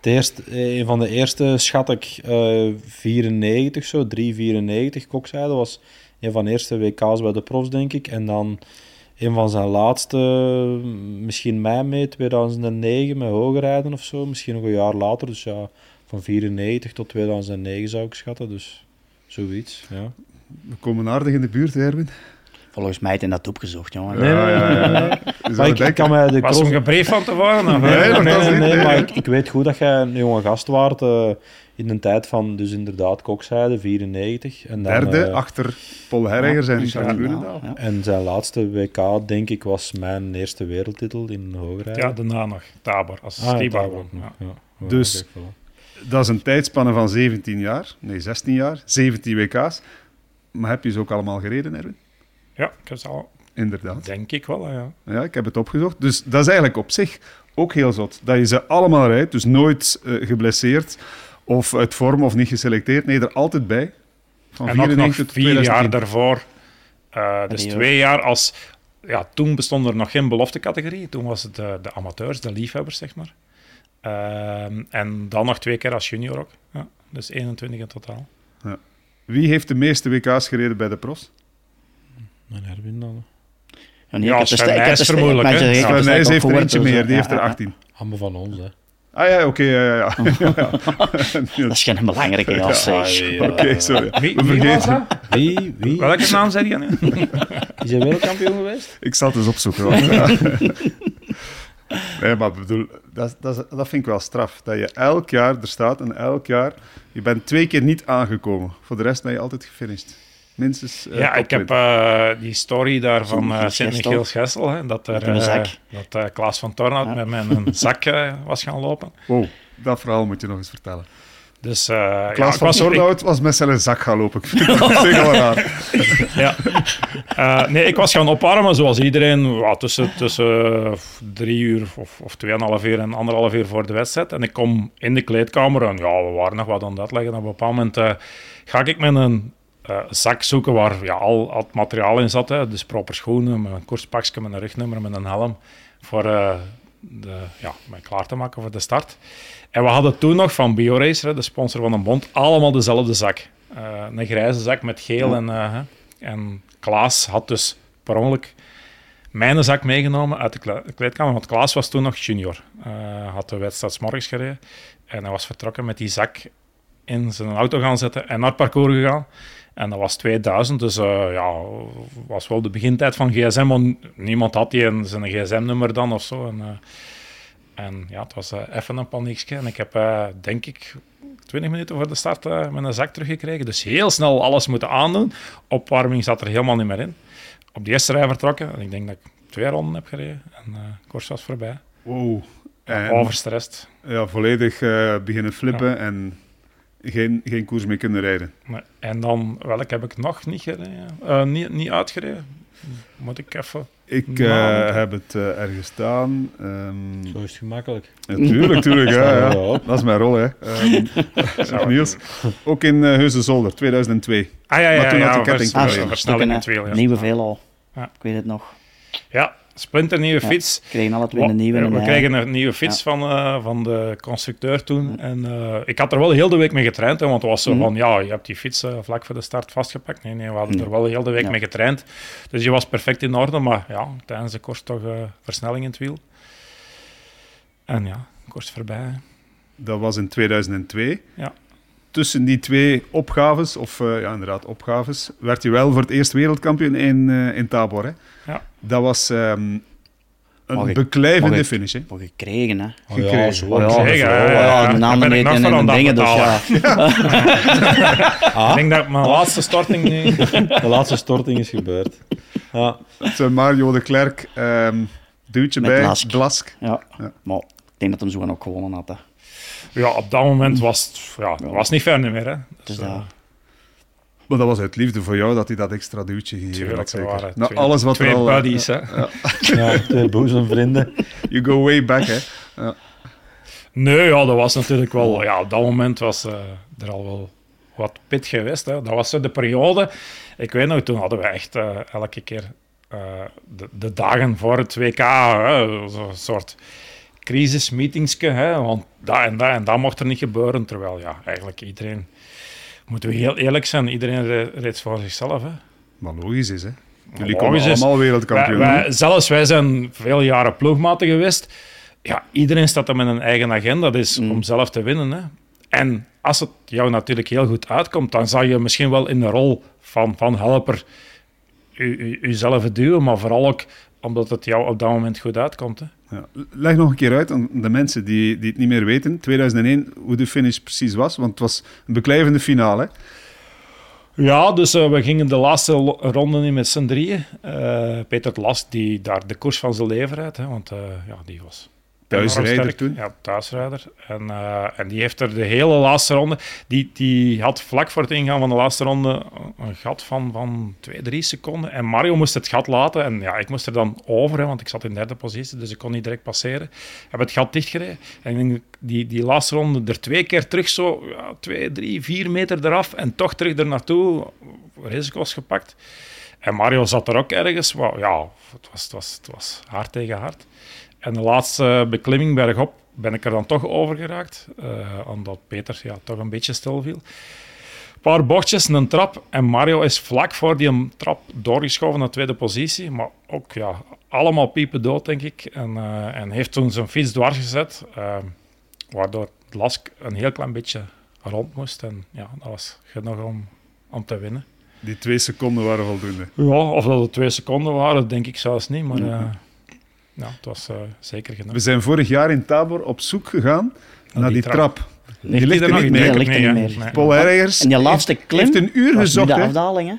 Eerste, eh, een van de eerste schat ik eh 94, zo, 394 kokzijde. was een van de eerste WK's bij de profs, denk ik. En dan een van zijn laatste, misschien mei mee, 2009, met hogerrijden of zo. Misschien nog een jaar later. Dus ja, van 94 tot 2009 zou ik schatten. Dus zoiets, ja. We komen aardig in de buurt, Erwin. Volgens mij heeft hij dat opgezocht, jongen. Nee, nee, nee, nee, <laughs> Maar ik, ik kan mij de Was cross... hem gebriefd van tevoren? of- Nee, Nee, nog nee, dat nee, niet, nee, nee. maar ik, ik weet goed dat jij een jonge gast waart eh, in de tijd van, dus inderdaad, kokzijde, 94. En dan, Derde, eh, achter Paul Herregers en Richard. En zijn laatste WK, denk ik, was mijn eerste wereldtitel in hoogrijden. Ja, daarna nog. Tabor, als Ah, ja, Ja. ja. Dus-. Dat is een tijdspanne van 17 jaar. Nee, 16 jaar. 17 WK's. Maar heb je ze ook allemaal gereden, Erwin? Ja, ik heb ze al, Inderdaad. denk ik wel, ja. Ja, ik heb het opgezocht. Dus dat is eigenlijk op zich ook heel zot. Dat je ze allemaal rijdt, dus nooit eh, geblesseerd of uit vorm of niet geselecteerd. Nee, er altijd bij. Van En ook nog 94 tot vier jaar 2010. daarvoor. eh, dus twee jaar als... Ja, toen bestond er nog geen beloftecategorie. Toen was het de, de amateurs, de liefhebbers, zeg maar. Ehm, en dan nog twee keer als junior ook. Ja, dus 21 in totaal. Wie heeft de meeste WK's gereden bij de pros? Mijn Erwin dan. Ja, nee, Ja, ik heb hè? de- ik heb Sven Nijs ook heeft er eentje dus, meer, die heeft er ja, ja. 18. Allemaal van ons, hè. Ah ja, oké, ja, ja. ja. <laughs> Dat is geen belangrijke als zeg. Oké, sorry. Wie, We vergeten. dat? Wie? Wie? Welke naam zei je nu? <laughs> Is hij wereldkampioen geweest? Ik zal het eens opzoeken. Ja. <laughs> Nee, maar ik bedoel, dat, dat, dat vind ik wel straf. Dat je elk jaar er staat en elk jaar... Je bent twee keer niet aangekomen. Voor de rest ben je altijd gefinished. Minstens eh, Ja, ik heb eh, die story daar van Sint-Michiels uh, Sint-Michiels Gessel. hè, Dat, er, eh, dat eh, Klaas van Tornout Ja. met mijn <laughs> zak eh, was gaan lopen. 20. Wow, dat verhaal moet je nog eens vertellen. Dus, eh, ja, Klaas ik van was, ik- was met zijn zak gaan lopen. <laughs> Ik vind dat wel raar. <laughs> ja. Eh, nee, ik was gaan opwarmen zoals iedereen, ja, tussen, tussen drie uur of, of tweeënhalf uur en anderhalf uur voor de wedstrijd. En ik kom in de kleedkamer en ja, we waren nog wat aan het uitleggen. En op een bepaald moment eh, ga ik met een eh, zak zoeken waar ja, al, al het materiaal in zat. Hè. Dus proper schoenen, met een koerspakje, met een rugnummer, met een helm. Voor eh, de, ja, mij klaar te maken voor de start. En we hadden toen nog van BioRacer, de sponsor van een bond, allemaal dezelfde zak. Eh, een grijze zak met geel en... en Klaas had dus per ongeluk mijn zak meegenomen uit de kle- kleedkamer, want Klaas was toen nog junior. Had de wedstrijd morgens gereden en hij was vertrokken met die zak in zijn auto gaan zetten en naar het parcours gegaan. En dat was 2000, dus eh, ja, was wel de begintijd van gsm, want niemand had die een, zijn gsm-nummer dan of zo. En, eh, en ja, het was eh, even een paniekje. En ik heb, denk ik, 20 minuten voor de start mijn zak teruggekregen. Dus heel snel alles moeten aandoen. Opwarming zat er helemaal niet meer in. Op de eerste rij vertrokken. En ik denk dat ik twee ronden heb gereden. En koers was voorbij. Wow. En, Overstrest. ja, volledig beginnen flippen en geen, geen koers meer kunnen rijden. Nee. En dan, welk heb ik nog niet gereden? Eh, niet, niet uitgereden. Moet ik even... Ik eh, Nou. heb het eh, ergens staan. Ehm, Zo is het gemakkelijk. Natuurlijk, tuurlijk. Ja, <laughs> ja. Ja. Dat is mijn rol, hè. <laughs> Niels. Ook in uh, Heusden-Zolder, 2002. Ah ja, ja, Maar toen ja, had de ketting. Ah. Ja. Nieuwe veelal. Ja. Ik weet het nog. ja, splinternieuwe Ja. fiets. We kregen alle twee een nieuwe. We een nieuwe fiets van, eh, van de constructeur toen. En eh, ik had er wel heel de week mee getraind, hè, want het was zo Mhm. van, ja, je hebt die fiets eh, vlak voor de start vastgepakt. Nee, nee, we hadden Nee. er wel heel de week Ja. mee getraind. Dus je was perfect in orde, maar ja, tijdens de koers toch versnelling in het wiel. En ja, koers voorbij. hè. Dat was in 2002. Ja. Tussen die twee opgaves, of eh, ja, inderdaad opgaves, werd je wel voor het eerst wereldkampioen in, eh, in Tabor. Hè? Ja. Dat was ehm, een ik- beklijvende mag ik- finish. Hè? Gekregen, hè. Oh, Gekregen. ja, zo. Oh, ja, Gekregen, de namen en, dingen, dus ja. Ah, <laughs> Ik denk dat mijn laatste starting nu... <laughs> de laatste storting is gebeurd. Ja. Het, Mario de Klerk, ehm duwtje Met bij, Blask. Blask. Ja. Ja. maar ik denk dat hem zo ook gewonnen had. Hè. Ja, op dat moment was het ja, was niet ver meer. Hè. Dus Dus, Maar dat was uit liefde voor jou dat hij dat extra duwtje gegeven tuurlijk, had, waren Na twee, alles wat twee er al... eh, buddies. hè. Ja, twee boezemvrienden. You go way back, hè. Ja. Nee, ja, dat was natuurlijk wel... Ja, op dat moment was eh, er al wel wat pit geweest. Hè. Dat was zo de periode... Ik weet nog, toen hadden we echt eh, elke keer eh, de, de dagen voor het WK zo'n soort crisismeetingske, hè, want dat en dat en dat mocht er niet gebeuren. Terwijl, ja, eigenlijk iedereen... Moeten we heel eerlijk zijn, iedereen re- reed voor zichzelf. Hè. Maar logisch is, hè. Jullie Logisch komen is- allemaal wereldkampioen. wij, zelfs wij zijn veel jaren ploegmaten geweest. Ja, iedereen staat er met een eigen agenda. Dat is om zelf te winnen. Hè. En als het jou natuurlijk heel goed uitkomt, dan zal je misschien wel in de rol van, van helper u, u, uzelf duwen, maar vooral ook omdat het jou op dat moment goed uitkomt. Hè. Ja. Leg nog een keer uit aan de mensen die, die het niet meer weten. 2001, hoe de finish precies was. Want het was een beklijvende finale. Ja, dus eh, we gingen de laatste ronde in met z'n drieën. Eh, Peter Last, die daar de koers van zijn leven rijdt, hè, want eh, ja, die was Thuisrijder toen. Ja, thuisrijder. En, eh, en die heeft er de hele laatste ronde... Die, die had vlak voor het ingaan van de laatste ronde een gat van, van twee, drie seconden. En Mario moest het gat laten. En ja, ik moest er dan over, hè, want ik zat in derde positie, dus ik kon niet direct passeren. Heb het gat dichtgereden. En ik denk, die, die laatste ronde er twee keer terug zo... Ja, twee, drie, vier meter eraf. En toch terug er naartoe. Risico's gepakt. En Mario zat er ook ergens. Maar ja, het was, het was, het was hard tegen hard. En de laatste beklimming bergop ben ik er dan toch over geraakt. eh, omdat Peter ja, toch een beetje stil viel. Een paar bochtjes, een trap. En Mario is vlak voor die trap doorgeschoven naar tweede positie. Maar ook ja, allemaal piepen dood, denk ik. En, eh, en heeft toen zijn fiets dwars gezet. eh, waardoor Lask een heel klein beetje rond moest. En ja, dat was genoeg om, om te winnen. Die twee seconden waren voldoende. Ja, of dat het twee seconden waren, denk ik zelfs niet. Maar eh, ja, het was eh, zeker genoeg. We zijn vorig jaar in Tabor op zoek gegaan naar die die trap. trap. Ligt ligt die er nog niet meer. Nee, ligt er Nee, niet meer. Nee. Paul En die laatste heeft, klim heeft een uur was nu gezocht. de afdaling, hè?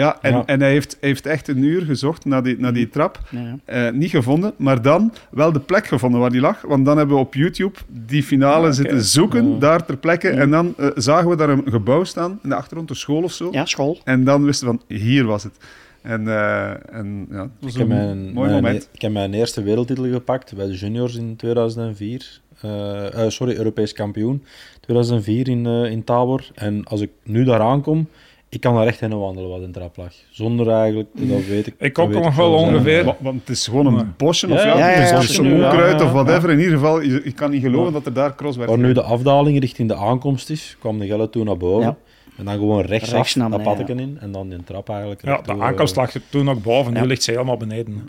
Ja, en, Ja. en hij heeft, heeft echt een uur gezocht naar die, naar die trap. Ja. Eh, niet gevonden, maar dan wel de plek gevonden waar die lag. Want dan hebben we op YouTube die finale Ah, zitten zoeken, Ja. daar ter plekke. En dan eh, zagen we daar een gebouw staan, in de achtergrond, een school of zo. ja, school. En dan wisten we van, hier was het. En, eh, en ja, het was Ik heb, een mijn, mooi mijn- moment. ik heb mijn eerste wereldtitel gepakt bij de juniors in 2004. Eh, eh, sorry, Europees kampioen. 2004 in, eh, in Tabor. En als ik nu daar aankom, ik kan daar echt heen wandelen wat in trap lag. Zonder eigenlijk, dat weet ik. Ik ook nog wel zijn. ongeveer. Wa- Want het is gewoon een bosje, of Ja, ja, ja, ja, dus een onkruid of ja. whatever. In ieder geval, je kan niet geloven dat er daar cross werd. Waar nu de afdaling richting de aankomst is, kwam de Gelle toen naar boven. Ja. En dan gewoon rechtsaf, Rechts naar dat in. En dan die trap eigenlijk. Ja, de toe, aankomst lag er toen ook boven, nu Ja. ligt ze helemaal beneden.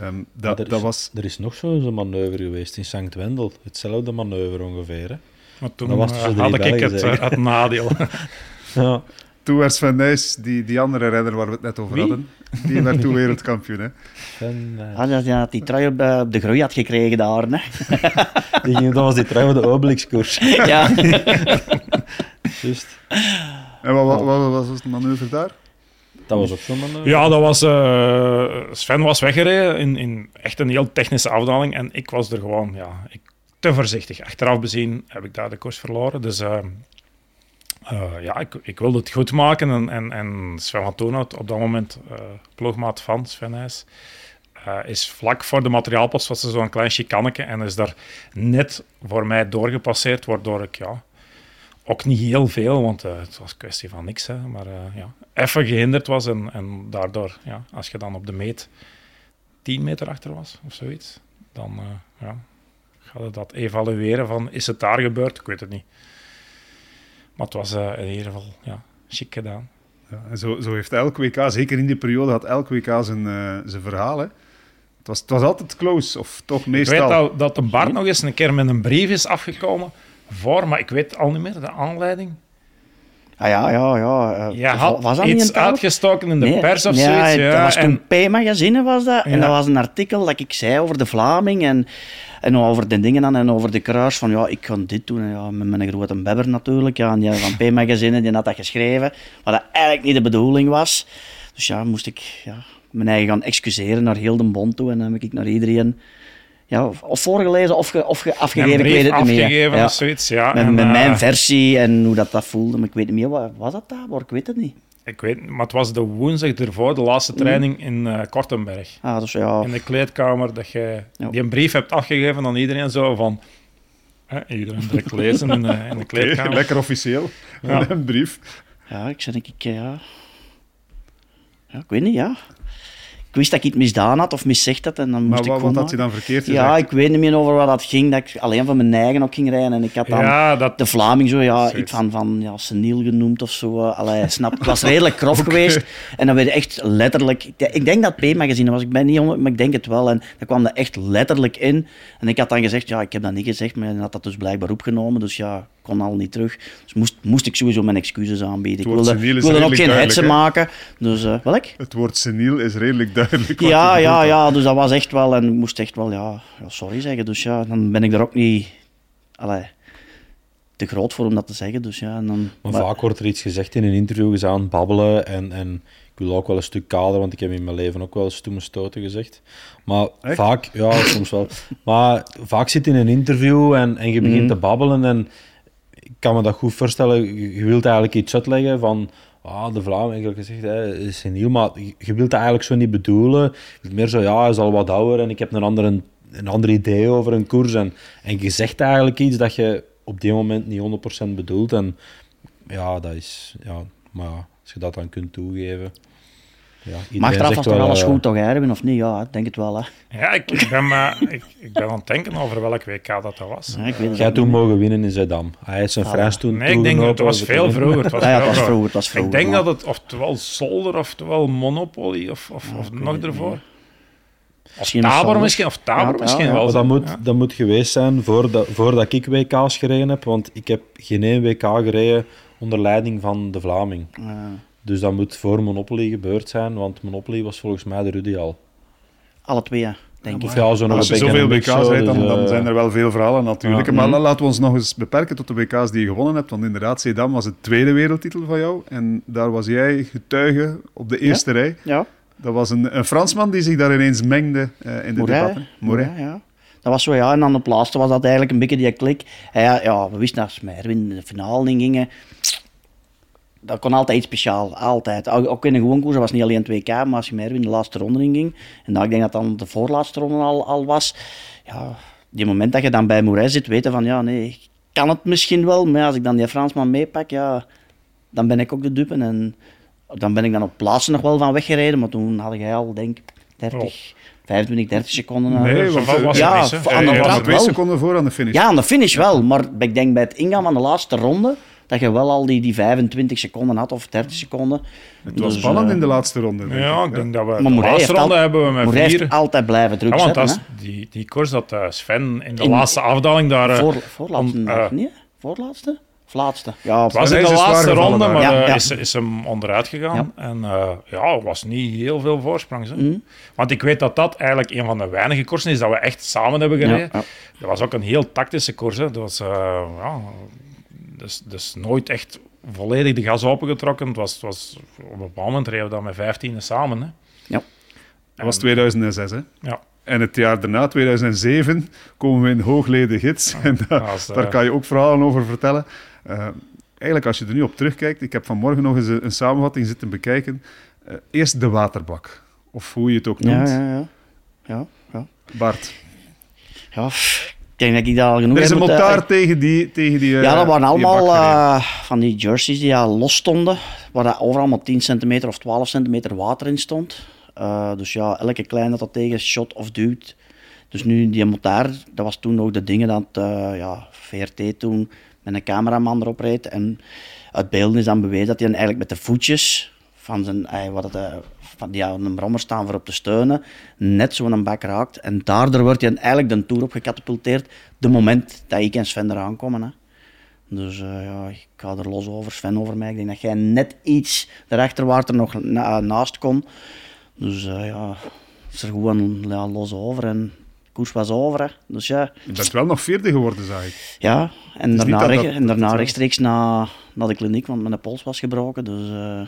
Ehm, maar dat, er, dat is, was... er is nog zo'n manoeuvre geweest in Sankt Wendel. Hetzelfde manoeuvre ongeveer. Hè? Maar toen Dat was eh, had ik Belgen, het, zeker. eh, het nadeel. <laughs> Ja. Toen werd Sven Nys, die, die andere renner waar we het net over Wie? hadden, die werd toen wereldkampioen. Hè. En, eh, Ah, had die trui op, op de groei had gekregen daar. Hè? <laughs> die ging, dat was die trouw van de Obelix-koers. ja. <laughs> Juist. En wat, wat, wat was het manoeuvre daar? Dat was ook zo'n manoeuvre. Ja, dat was, eh, Sven was weggereden in, in echt een heel technische afdaling. En ik was er gewoon ja, ik, te voorzichtig. Achteraf bezien heb ik daar de koers verloren. Dus eh, eh, ja, ik, ik wilde het goed maken. En, en, en Sven van Toonhout, op dat moment eh ploegmaat van Sven eh, is vlak voor de materiaalpost was er zo'n klein chicanneke. En is daar net voor mij doorgepasseerd, waardoor ik ja, ook niet heel veel, want eh, het was een kwestie van niks. Hè, maar eh, ja, even gehinderd was en, en daardoor, ja, als je dan op de meet 10 meter achter was of zoiets, dan eh, ja, ga je dat evalueren van is het daar gebeurd? Ik weet het niet. Maar het was in ieder geval ja, chic gedaan. Ja, en zo, zo heeft elk WK, zeker in die periode, had elk WK zijn, zijn verhaal. Hè. Het, was, het was altijd close, of toch Ik weet meestal. dat, dat de Bart nog eens een keer met een brief is afgekomen voor, maar ik weet al niet meer de aanleiding. Ah, ja, ja, ja. eh, Je had was dat iets uitgestoken in de Nee, pers of zoiets. Ja, dat was en, toen P-magazine was dat. En dat was een artikel dat ik zei over de Vlaming en, en over de dingen dan, en over de kruis van ja, ik ga dit doen. En ja, met mijn grote bebber natuurlijk. Ja, en die van P-magazine die had dat geschreven, maar dat eigenlijk niet de bedoeling was. Dus ja, moest ik ja, mijn eigen gaan excuseren naar heel de bond toe. En dan heb ik naar iedereen ja, of- voorgelezen of, ge, of ge- afgegeven, ik weet het niet meer. afgegeven Ja. of zoiets, ja. Met, en, met eh, mijn versie en hoe dat, dat voelde, maar ik weet niet meer, wat was dat daar? Ik weet het niet. Ik weet, maar het was de woensdag ervoor, de laatste Mm. training in eh, Kortenberg. Ah, dus ja, In de kleedkamer, dat je Ja. die een brief hebt afgegeven aan iedereen zo van... Hè, iedereen direct lezen in de, in de <laughs> kleedkamer. lekker officieel. Ja. <laughs> Een brief. ja, ik zei denk ik, ja. Ja, ik weet niet, ja. Ik wist dat ik iets misdaan had of miszegd had en dan moest Maar ik wat, had je dan verkeerd gezegd? Ja, ik weet niet meer over wat dat ging, dat ik alleen van mijn eigen ook ging rijden en ik had dan... Ja, dat, de Vlaming zo, ja, iets van, van ja, seniel genoemd of zo. eh, Allee, snap, het was redelijk <laughs> grof geweest. En dan werd echt letterlijk... Ik denk- Ik dat P-magazine was, ik ben niet honderd, maar ik denk het wel. En dan kwam dat echt letterlijk in. En ik had dan gezegd, ja, ik heb dat niet gezegd, maar hij had dat dus blijkbaar opgenomen. Dus ja, ik kon al niet terug. Dus moest, moest ik sowieso mijn excuses aanbieden. Ik woord wilde, ik wilde ook geen hetsen maken. Dus, eh welk? Het woord seniel is redelijk duidelijk. Ja, ja, ja, dus dat was echt wel, en ik moest echt wel, ja, ja, sorry zeggen. Dus ja, dan ben ik er ook niet, allee, te groot voor om dat te zeggen. Dus ja, en dan, Maar maar- vaak wordt er iets gezegd in een interview, je aan babbelen en, en ik wil ook wel een stuk kader, want ik heb in mijn leven ook wel eens stoeme stoten gezegd. Maar Echt? vaak, ja, soms wel. Maar vaak zit je in een interview en, en je begint Mhm. te babbelen en ik kan me dat goed voorstellen. Je, wilt eigenlijk iets uitleggen van, ah, de Vlaming, eigenlijk gezegd, hè, is seniel, maar je, wilt dat eigenlijk zo niet bedoelen. Meer zo, ja, hij is al wat ouder en ik heb een andere, een ander idee over een koers. En, en je zegt eigenlijk iets dat je op die moment niet 100% bedoelt. En ja, dat is, ja, maar als je dat dan kunt toegeven. Ja, Maar achteraf was toch alles eh, goed, toch, Erwin? Of niet? Ja, ik denk het wel, hè. ja, ik, ik, ben, maar, <laughs> ik, ik ben aan het denken over welk WK dat, dat was. Ja, ik weet het Jij ook toen mogen winnen in Zeddam. Hij is zijn Ah, Frans toen Nee, ik denk dat het was veel vroeger. Het was Ja, <laughs> ja, het was vroeger. het was vroeger. Ik denk dat het oftewel Solder, oftewel Monopoly, of, of, of nog ervoor. Of Tabor misschien, of Tabor Ja, misschien ja, wel. Dat moet, Ja. dat moet geweest zijn voordat, voordat ik WK's gereden heb, want ik heb geen één WK gereden onder leiding van de Vlaming. Dus dat moet voor Monopoly gebeurd zijn, want Monopoly was volgens mij de Rudy al. alle twee, ja, denk ik. ja, zo nog Als je zoveel WK's zo, rijdt, dan, dus, dan eh, zijn er wel veel verhalen natuurlijk. Ja. Maar Mhm. laten we ons nog eens beperken tot de WK's die je gewonnen hebt. Want inderdaad, Zedam was het tweede wereldtitel van jou. En daar was jij getuige op de eerste rij. Ja, Dat was een, een Fransman die zich daar ineens mengde eh, in de debatten. Moret. Ja, ja. Dat was zo, ja. En dan op laatste was dat eigenlijk een beetje die klik. Ja, ja we wisten als Merwin de finale in gingen. Dat kon altijd iets speciaal, altijd. Ook in een gewoon koers, dat was niet alleen 2K, maar als je Merwin de laatste ronde in ging. En dan, ik denk dat dan de voorlaatste ronde al, al was. Ja, die moment dat je dan bij Moret zit, weten van, ja, nee, ik kan het misschien wel. Maar als ik dan die Fransman meepak, ja, dan ben ik ook de dupe. En dan ben ik dan op plaatsen nog wel van weggereden, maar toen had jij al, denk ik, 30, 25, 30 seconden. eh, Nee, eh, was ja, het Ja, aan de ja, twee wel. seconden voor aan de finish. Ja, aan de finish wel, maar ik denk bij het ingaan van de laatste ronde dat je wel al die, die 25 seconden had of 30 seconden. het was Dus, spannend eh, in de laatste ronde. denk Ja, ik, ik denk dat we Maar de laatste ronde al- hebben we met vier. altijd blijven druk Ja, want zetten. die, die koers dat eh, Sven in de In- laatste afdaling daar... eh, Voor, voorlaatste, om, niet? Voorlaatste? Of laatste? Ja, Het was in de laatste ronde, daar. maar Ja, ja. Is, is hem onderuit gegaan. En eh, ja, er was niet heel veel voorsprong. Mhm. Want ik weet dat dat eigenlijk een van de weinige koersen is dat we echt samen hebben gereden. Ja, ja. Dat was ook een heel tactische koers. Hè. Dat was ja, dus, dus nooit echt volledig de gas opengetrokken. Het was, het was, op een bepaald moment reden we dan met 15 samen. Hè. Ja. Dat was 2006, hè? Ja. En het jaar daarna, 2007, komen we in Hoogleden Gids. <laughs> En daar, dat eh, daar kan je ook verhalen over vertellen. Eh, eigenlijk, als je er nu op terugkijkt, ik heb vanmorgen nog eens een, een samenvatting zitten bekijken. Eh, eerst de waterbak, of hoe je het ook Ja, noemt. ja, ja. ja, ja. Bart, ja. Ik denk dat ik dat al genoeg er is heb een motaar tegen die, tegen die eh, Ja, dat waren die allemaal eh, van die jerseys die al los stonden, waar dat overal maar 10 centimeter of 12 centimeter water in stond. Eh, dus ja, elke klein dat dat tegen shot of duwt. Dus nu die motaar, dat was toen ook de dingen dat eh, ja, VRT toen met een cameraman erop reed. En uit beelden is dan bewezen dat hij eigenlijk met de voetjes van zijn, eh, wat het, eh, van die aan een brommer staan voor op te steunen, net zo'n bak raakt. En daardoor wordt hij dan eigenlijk de toer op gecatapulteerd, de moment dat ik en Sven eraan komen. Hè. Dus eh, ja, ik ga er los over, Sven over mij. Ik denk dat jij net iets daarachter waar er nog na- naast kon. Dus eh, ja, is er gewoon ja, los over en de koers was over. Hè. Dus ja, Je bent wel nog vierde geworden, zag ik. ja. en daarna, dat reg- dat- en daarna dat- rechtstreeks naar, naar de kliniek, want mijn pols was gebroken. Dus eh,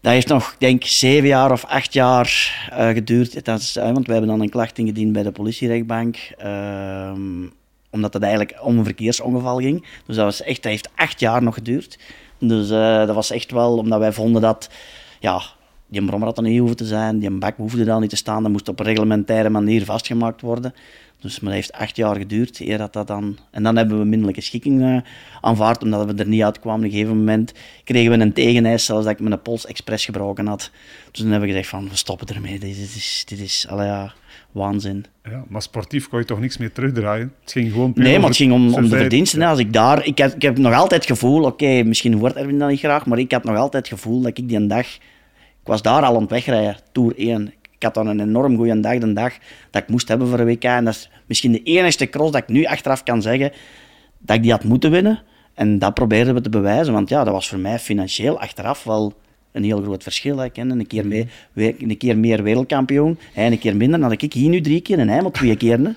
Dat heeft nog, denk zeven jaar of acht jaar uh, geduurd. Dat is, want we hebben dan een klacht ingediend bij de politierechtbank. Ehm, omdat het eigenlijk om een verkeersongeval ging. Dus dat, was echt, dat heeft acht jaar nog geduurd. Dus uh, dat was echt wel omdat wij vonden dat... Ja, die brommer had er niet hoeven te zijn, die bak hoefde daar niet te staan. Dat moest op een reglementaire manier vastgemaakt worden. Dus maar dat heeft acht jaar geduurd eer dat dat dan... En dan hebben we minderlijke schikking uh, aanvaard, omdat we er niet uitkwamen. Op een gegeven moment kregen we een tegeneis, zelfs dat ik mijn pols expres gebroken had. Dus dan hebben we gezegd van, we stoppen ermee. Dit is, dit is, allee, ja, waanzin. Ja, maar sportief kon je toch niks meer terugdraaien? Het ging gewoon Nee, maar het ging om, om de verdiensten. Als ik daar... Ik heb, ik heb nog altijd het gevoel, oké, misschien hoort Erwin dat niet graag, maar ik had nog altijd het gevoel dat ik die een dag... Ik was daar al aan het wegrijden, Tour 1 ik had dan een enorm goede dag, de dag dat ik moest hebben voor een WK. En dat is misschien de enige cross dat ik nu achteraf kan zeggen dat ik die had moeten winnen. En dat probeerden we te bewijzen, want ja, dat was voor mij financieel achteraf wel een heel groot verschil. Ik ken een keer, mee, een keer meer wereldkampioen, hij een keer minder. Dan had ik hier nu drie keer en hij maar twee keer. Hè.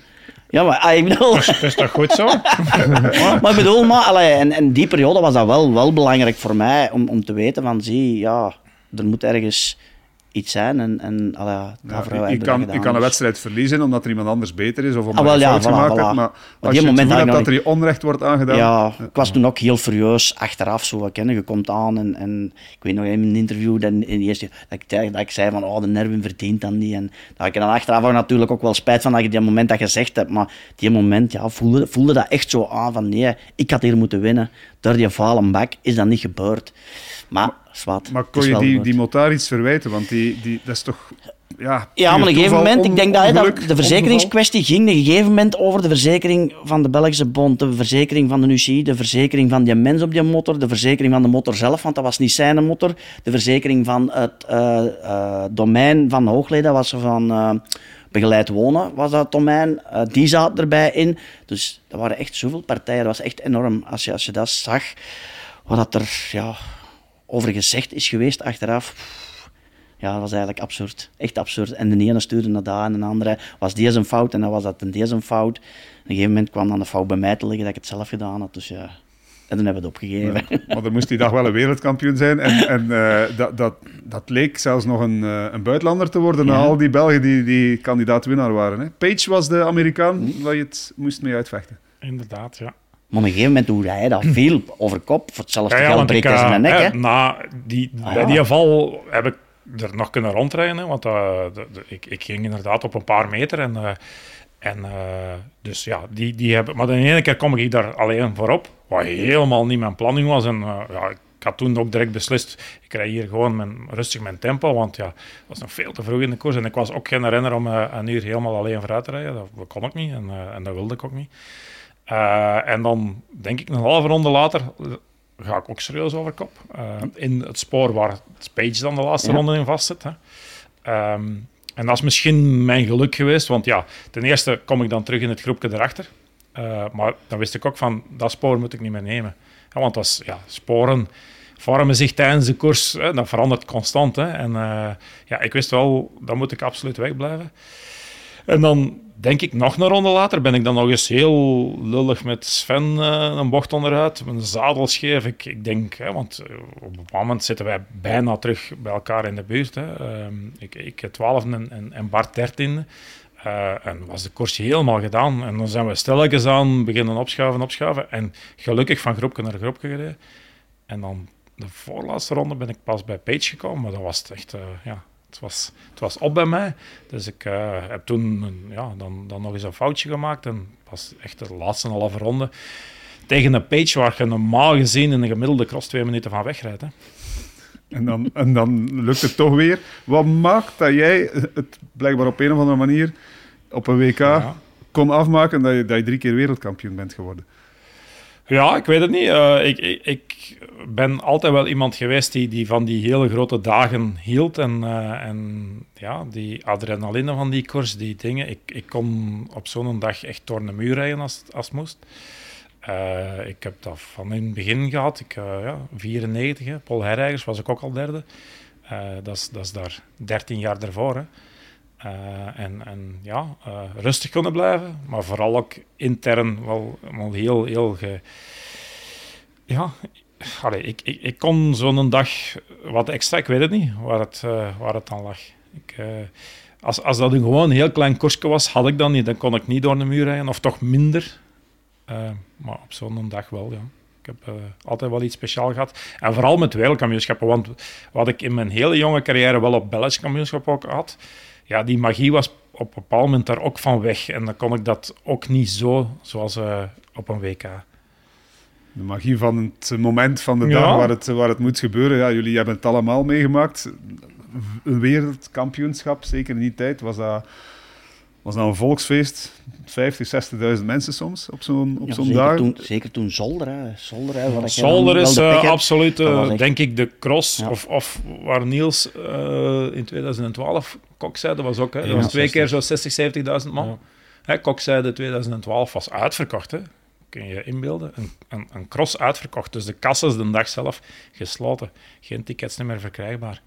Ja, maar ah, ik bedoel... Dat is, toch goed zo? <laughs> maar ik bedoel, maar, allee, en, en die periode was dat wel, wel belangrijk voor mij om, om te weten van, zie, ja, er moet ergens iets zijn. En, en ja, ik, kan, ik kan een wedstrijd verliezen omdat er iemand anders beter is of omdat ah, wel, ja, gemaakt voilà. hebt. Maar als je moment het dat er je onrecht wordt aangedaan... Ja, ik was toen ook heel furieus achteraf. Zo, kennen. Je komt aan en, en ik weet nog in een interview dat, in eerste, dat, ik, dat ik zei van oh, de nerven verdient dan niet. En dat ik dan achteraf ook natuurlijk ook wel spijt van dat je die moment dat gezegd hebt. Maar die moment ja, voelde, voelde dat echt zo aan van nee, ik had hier moeten winnen. Door die falen bak is dat niet gebeurd. Maar, zwart. Maar kon je die, die motaar iets verwijten? Want die, die, dat is toch... Ja, ja maar op een gegeven moment, ik denk dat, dat de verzekeringskwestie ging op een gegeven moment over de verzekering van de Belgische Bond, de verzekering van de UCI, de verzekering van die mens op die motor, de verzekering van de motor zelf, want dat was niet zijn motor, de verzekering van het uh, uh, domein van Hoogleden, was van uh, begeleid wonen, was dat domein, die zat erbij in. Dus dat waren echt zoveel partijen, dat was echt enorm als je, als je dat zag, wat dat er, ja over gezegd is geweest achteraf. Ja, dat was eigenlijk absurd. Echt absurd. En de ene stuurde naar daar en de andere was deze een fout en dan was dat een deze een fout. op een gegeven moment kwam dan de fout bij mij te liggen dat ik het zelf gedaan had. Dus ja, en dan hebben we het opgegeven. maar dan moest die dag wel een wereldkampioen zijn. En, en uh, dat, dat, dat leek zelfs nog een, uh, een buitenlander te worden na al die Belgen die, die kandidaat-winnaar waren. Hè. Page was de Amerikaan hm. waar je het moest mee uitvechten. Inderdaad, ja. Maar op een gegeven moment hoe hij dat <clears throat> veel over kop, voor hetzelfde ja, geld breekt hij zijn nek. Hè? Na die, ah, die val heb ik er nog kunnen rondrijden, want uh, de, de, ik, ik, ging inderdaad op een paar meter en... Uh, en uh, dus ja, die, die hebben... Maar de ene keer kom ik daar alleen voorop, wat helemaal niet mijn planning was. En ja, ik had toen ook direct beslist, ik rij hier gewoon mijn, rustig mijn tempo, want ja, het was nog veel te vroeg in de koers. En ik was ook geen renner om een uur helemaal alleen vooruit te rijden. Dat kon ik niet en, en dat wilde ik ook niet. Uh, en dan denk ik een halve ronde later ga ik ook serieus over kop. Uh, in het spoor waar Page dan de laatste ronde in vastzit. Hè. Um, en dat is misschien mijn geluk geweest, want ja, ten eerste kom ik dan terug in het groepje erachter. Uh, maar dan wist ik ook van, dat spoor moet ik niet meer nemen. Ja, want als ja, sporen vormen zich tijdens de koers, hè, dat verandert constant. Hè. En ja, ik wist wel, dan moet ik absoluut wegblijven. En dan denk ik nog een ronde later ben ik dan nog eens heel lullig met Sven uh, een bocht onderuit. Mijn zadel scheef. Ik, ik denk, hè, want eh, op een moment zitten wij bijna terug bij elkaar in de buurt. Hè. Uh, ik, ik 12 en, en, en Bart 13. Uh, en was de koers helemaal gedaan. En dan zijn we stilletjes aan beginnen opschuiven, opschuiven. En gelukkig van groepje naar groepje gereden. En dan de voorlaatste ronde ben ik pas bij Page gekomen. Maar dat was echt, ja, het was, het was op bij mij. Dus ik uh, heb toen ja, dan, dan nog eens een foutje gemaakt. En pas echt de laatste halve ronde tegen een page waar je normaal gezien in een gemiddelde cross twee minuten van wegrijdt. Hè. En dan, en dan lukt het toch weer. Wat maakt dat jij het blijkbaar op een of andere manier op een WK kon afmaken dat je, dat je drie keer wereldkampioen bent geworden? Ja, ik weet het niet. Uh, ik, ik, ben altijd wel iemand geweest die, die van die hele grote dagen hield. En, uh, en ja, die adrenaline van die koers, die dingen. Ik, ik kon op zo'n dag echt door een muur rijden als, als het moest. Uh, ik heb dat van in het begin gehad. Ik, ja, 94, hè. Paul Herreigers was ik ook al derde. dat, is, dat is daar 13 jaar ervoor. Hè. Uh, en, en ja, uh, rustig kunnen blijven, maar vooral ook intern wel, wel heel, heel ge, ja, allee, ik, ik, ik kon zo'n dag wat extra, ik weet het niet, waar het, uh, waar het dan lag. Ik, als, als dat een gewoon heel klein koersje was, had ik dat niet. Dan kon ik niet door de muur rijden, of toch minder. Maar op zo'n dag wel, ja. Ik heb altijd wel iets speciaals gehad. En vooral met wereldkampioenschappen, want wat ik in mijn hele jonge carrière wel op Belgisch kampioenschap ook had, ja, die magie was op een bepaald moment daar ook van weg. En dan kon ik dat ook niet zo, zoals op een WK. De magie van het moment van de dag waar het, waar het moet gebeuren. Ja, jullie hebben het allemaal meegemaakt. Een wereldkampioenschap, zeker in die tijd, was dat, was dat een volksfeest. 50, 60.000 mensen soms op zo'n op ja, zo'n dag. Toen, zeker toen Zolder. Hè. Zolder, hè, wat Zolder is uh, absoluut, uh, echt... denk ik, de cross. Ja. Of, of waar Niels uh, in 2012 Kok zei, dat was ook. Hè. Dat was twee keer zo 60, 70.000 man. Ja. Kok zei de 2012 was uitverkocht. Hè kun je je inbeelden, een, een, een, cross uitverkocht. Dus de kassen de dag zelf gesloten. Geen tickets meer verkrijgbaar.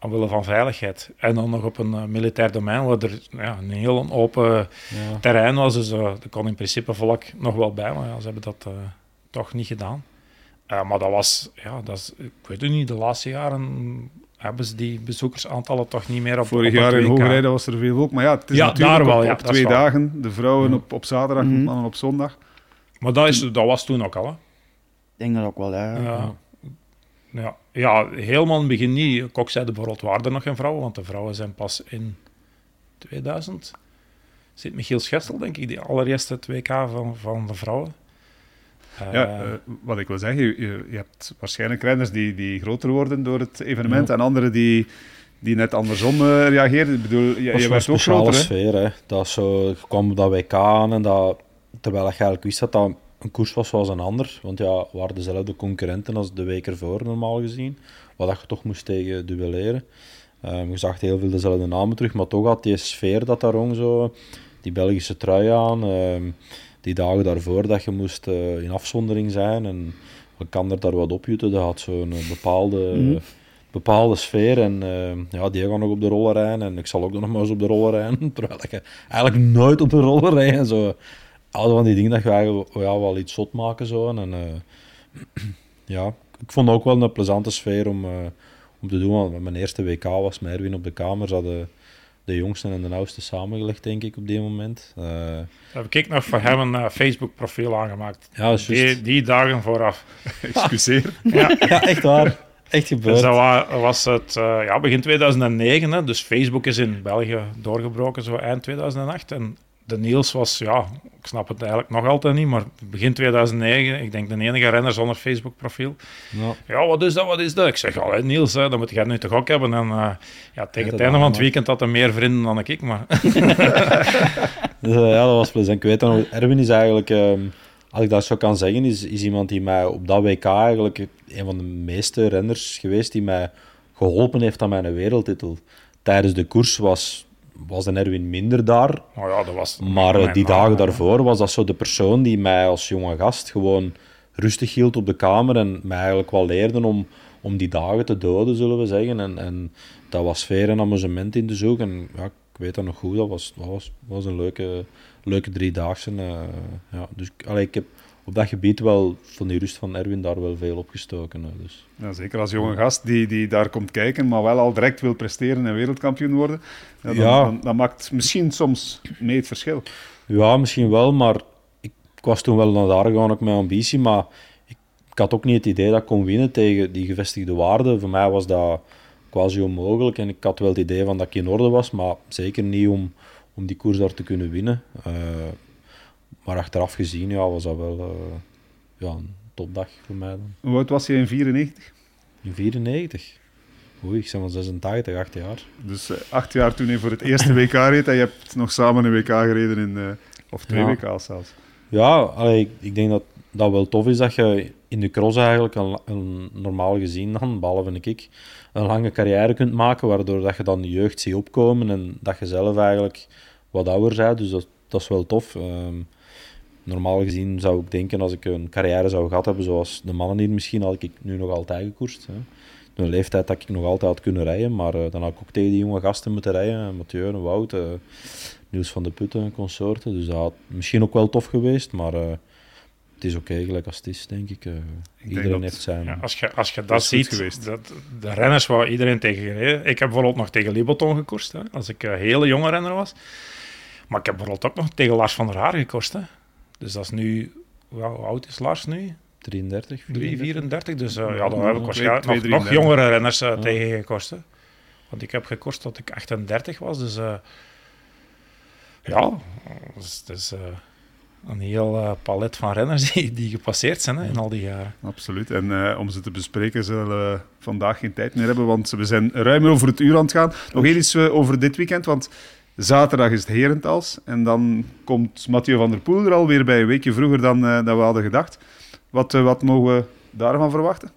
Omwille van veiligheid. En dan nog op een uh, militair domein, waar er ja, een heel open ja. terrein was. Dus uh, er kon in principe volk nog wel bij, maar ja, ze hebben dat uh, toch niet gedaan. maar dat was, ja, dat is, ik weet het niet, de laatste jaren hebben ze die bezoekersaantallen toch niet meer op Vorig op jaar in. Hongarije was er veel ook. Maar ja, het is Ja, natuurlijk daar wel, op, ja, op dat twee dagen. De vrouwen op, op zaterdag, de Mhm. mannen op zondag. Maar dat, is, dat was toen ook al, hè. Ik denk dat ook wel, ja. Ja. Ja. Ja, helemaal in het begin niet. Kok zei bijvoorbeeld, waren er nog geen vrouwen, want de vrouwen zijn pas in 2000. Zit Michiel Schessel, denk ik, die allereerste 2K van, van de vrouwen. Eh, Ja, eh, wat ik wil zeggen, je, je, hebt waarschijnlijk renners die, die groter worden door het evenement en anderen die, die net andersom eh, reageren. Ik bedoel, je, je een werd ook groter, hè? sfeer. Hè. Dat is zo, je kwam op dat WK aan en dat, terwijl je eigenlijk wist dat dat een koers was zoals een ander. Want ja, waren dezelfde concurrenten als de week ervoor, normaal gezien. Wat je toch moest tegen duelleren. Um, je zag heel veel dezelfde namen terug, maar toch had die sfeer dat daar rond zo, die Belgische trui aan. um, die dagen daarvoor dat je moest uh, in afzondering zijn en er daar wat opjutten. Dat had zo'n uh, bepaalde, Mhm. bepaalde sfeer en uh, ja, die gaan nog op de roller rijden en ik zal ook nog maar eens op de roller rijden. <laughs> Terwijl je eigenlijk nooit op de roller rijdt en zo. Al van die dingen dat je eigenlijk ja, wel iets zot maken zo. En, uh, <clears throat> ja, ik vond het ook wel een plezante sfeer om, uh, om te doen. Want mijn eerste WK was met Erwin op de kamer. Ze hadden de jongste en de oudste samengelegd, denk ik, op die moment. Uh, heb ik nog voor hem een uh, Facebook-profiel aangemaakt. Ja, dat is die, die dagen vooraf. <laughs> Excuseer. <laughs> ja. <laughs> ja, echt waar. Echt gebeurd. Dus dat wa was het uh, ja, begin 2009. Hè, dus Facebook is in België doorgebroken, zo eind 2008. En de Niels was, ja, ik snap het eigenlijk nog altijd niet, maar begin 2009, ik denk de enige renner zonder Facebook-profiel. Ja. ja, wat is dat, wat is dat? Ik zeg, al, Niels, hè, dat moet jij nu toch ook hebben. En uh, ja, tegen Ja, het einde van het weekend had hij meer vrienden dan ik, maar... <laughs> dus, uh, ja, dat was plezant. Ik weet dan, Erwin is eigenlijk, um, als ik dat zo kan zeggen, is, is iemand die mij op dat WK eigenlijk een van de meeste renners geweest die mij geholpen heeft aan mijn wereldtitel. Tijdens de koers was was de Erwin minder daar. Oh ja, dat was maar uh, die dagen daarvoor was dat zo de persoon die mij als jonge gast gewoon rustig hield op de kamer en mij eigenlijk wel leerde om, om die dagen te doden, zullen we zeggen. En, en dat was sfeer en amusement in te zoeken. En ja, ik weet dat nog goed, dat was, dat was, was een leuke, leuke driedaagse. Uh, ja, dus allee, ik heb op dat gebied wel van die rust van Erwin daar wel veel opgestoken. Dus. ja, zeker als jonge gast die, die daar komt kijken, maar wel al direct wil presteren en wereldkampioen worden. Ja, dan, Ja. Dan, dan maakt misschien soms mee het verschil. Ja, misschien wel, maar ik, ik was toen wel naar daar gegaan ook met ambitie, maar ik, ik had ook niet het idee dat ik kon winnen tegen die gevestigde waarden. Voor mij was dat quasi onmogelijk en ik had wel het idee van dat ik in orde was, maar zeker niet om, om die koers daar te kunnen winnen. Uh, maar achteraf gezien ja, was dat wel uh, ja, een topdag voor mij dan. Hoe oud was je in 94? In 94? Oei, ik ben van 86, 8 jaar. Dus uh, acht jaar toen je voor het eerste WK <laughs> reed en je hebt nog samen een WK gereden, in, uh, of twee Ja. WK's zelfs. Ja, allee, ik, ik denk dat dat wel tof is dat je in de cross eigenlijk een, een normaal gezien dan, behalve ik, een lange carrière kunt maken, waardoor dat je dan de jeugd ziet opkomen en dat je zelf eigenlijk wat ouder bent. Dus dat, dat is wel tof. Um, normaal gezien zou ik denken, als ik een carrière zou gehad hebben zoals de mannen hier misschien, had ik nu nog altijd gekoerst. Hè. Een leeftijd dat ik nog altijd had kunnen rijden, maar uh, dan had ik ook tegen die jonge gasten moeten rijden. Mathieu Wout, uh, Niels van de Putten en consorten. Dus dat had misschien ook wel tof geweest, maar uh, het is oké gelijk als het is, denk ik. Eh, iedereen dat- heeft zijn... Ja, als je, als je Dat ziet, geweest. dat, de renners waar iedereen tegen gereden. Ik heb bijvoorbeeld nog tegen Liboton gekoerst, hè, als ik een hele jonge renner was. Maar ik heb bijvoorbeeld ook nog tegen Lars van der Haar gekoerst. Hè. Dus dat is nu... Hoe oud is Lars nu? 33, 3, 34? 34. Dus eh, ja, dan heb ik waarschijnlijk nog, nog jongere renners eh, tegen gekost. Hè. Want ik heb gekost tot ik 38 was. Dus eh, ja, dus, het is eh, een heel palet van renners <laughs> die, die gepasseerd zijn hè, in al die jaren. Absoluut. En eh, om ze te bespreken zullen we vandaag geen tijd meer hebben, want we zijn ruim over het uur aan het gaan. Nog iets over dit weekend, want zaterdag is het Herentals. En dan komt Mathieu van der Poel er alweer bij, een weekje vroeger dan, eh, dan we hadden gedacht. Wat, eh, wat mogen we daarvan verwachten?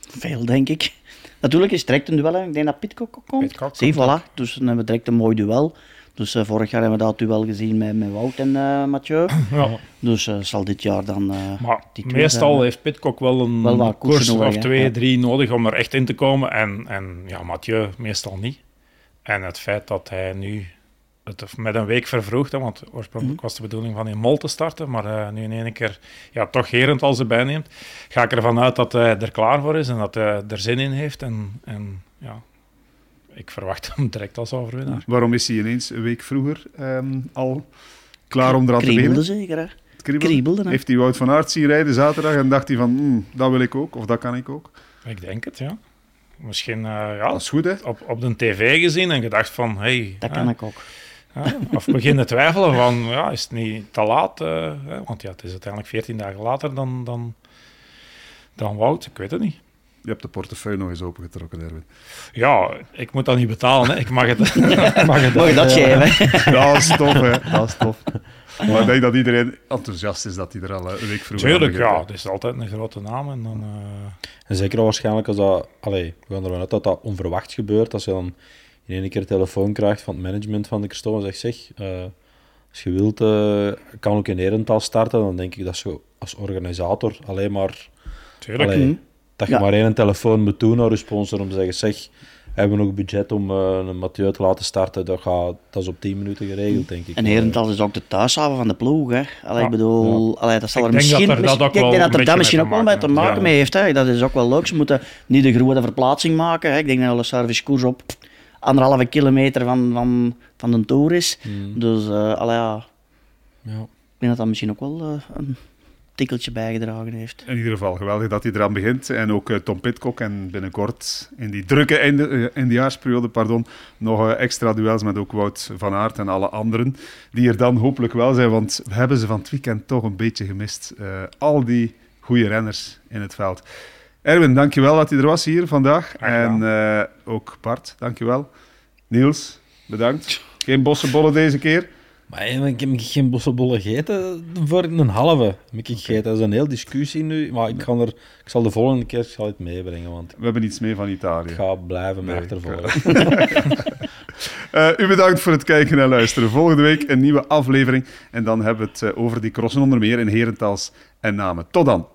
Veel, denk ik. Natuurlijk is het direct een duel. hè. Ik denk dat Pitcock ook komt. Voilà. Dus dan hebben we direct een mooi duel. Dus eh, vorig jaar hebben we dat duel gezien met, met Wout en eh, Mathieu. <clears throat> Ja. Dus eh, zal dit jaar dan... eh, Maar die twee meestal zijn, heeft Pitcock wel een Wel koers nodig, of twee, Ja. drie nodig om er echt in te komen. En, en ja, Mathieu meestal niet. En het feit dat hij nu het met een week vervroegd, hè, want oorspronkelijk Mhm. was de bedoeling van in Mol te starten, maar eh, nu in één keer ja, toch Herend als erbij neemt, ga ik ervan uit dat hij er klaar voor is en dat hij er zin in heeft. En, en ja, ik verwacht <laughs> hem direct als overwinnaar. Waarom is hij ineens een week vroeger ehm, al klaar om eraan te kriebelde beginnen? zeker, hè. Kriebelde. Heeft hij Wout van Aert zien rijden zaterdag en dacht hij van, "Hmm, dat wil ik ook, of dat kan ik ook? Ik denk het, ja. Misschien eh, ja, Dat is goed, hè? op, op de tv gezien en gedacht van, hey, Dat hè, kan ik ook. Ja, of beginnen twijfelen van, ja, is het niet te laat? eh, hè? want ja, het is uiteindelijk 14 dagen later dan, dan, dan Wout. Ik weet het niet. Je hebt de portefeuille nog eens opengetrokken, Erwin. Ja, ik moet dat niet betalen. Hè. Ik mag het, <laughs> mag het Mag je dat geven? hè? <laughs> Dat is tof, hè? Dat is tof. Maar ik denk dat iedereen enthousiast is dat hij er al eh, een week vroeger Tuurlijk, ja. Het is altijd een grote naam. En dan, eh, En zeker waarschijnlijk als dat... Allee, we gaan ervan uit dat dat onverwacht gebeurt. Als je dan in één keer een telefoon krijgt van het management van de Christophe en zegt, zeg, eh, als je wilt, eh, kan ook in Herentaal starten. Dan denk ik dat je als organisator alleen maar... tuurlijk. Allee, Mhm. Dat je Ja. maar één telefoon moet doen naar je sponsor om te zeggen, zeg, hebben we nog budget om eh, een Mathieu te laten starten? Dat, gaat, dat is op 10 minuten geregeld, denk ik. En Herentals is ook de thuishaven van de ploeg. Hè. Allee, Ja. ik bedoel, allee, dat zal Ik er denk dat misschien, er dat misschien- ook ik wel denk dat er dat misschien mee ook wel mee te maken mee heeft. Hè. Dat is ook wel leuk. Ze moeten niet de grote verplaatsing maken. Hè. Ik denk dat de servicekoers op anderhalve kilometer van, van, van de Tour is. Mm, Dus uh, allee, ja, ja. ik denk dat dat misschien ook wel uh, een tikkeltje bijgedragen heeft. In ieder geval geweldig dat hij eraan begint. En ook uh, Tom Pitcock en binnenkort in die drukke einde, uh, eindejaarsperiode pardon, nog uh, extra duels met ook Wout van Aert en alle anderen. Die er dan hopelijk wel zijn, want we hebben ze van het weekend toch een beetje gemist. Uh, al die goede renners in het veld. Erwin, dankjewel dat hij er was hier vandaag. En uh, ook Bart, dankjewel. Niels, bedankt. Geen bossenbollen deze keer. Maar ik heb geen bossenbollen gegeten voor een halve. Heb ik gegeten. Dat is een heel discussie nu. Maar ik, kan er, ik zal de volgende keer zal het meebrengen. Want we hebben iets mee van Italië. Ik ga blijven nee, achtervolgen. uh, <laughs> u bedankt voor het kijken en luisteren. Volgende week een nieuwe aflevering. En dan hebben we het uh, over die crossen onder meer in Herentals en Namen. Tot dan.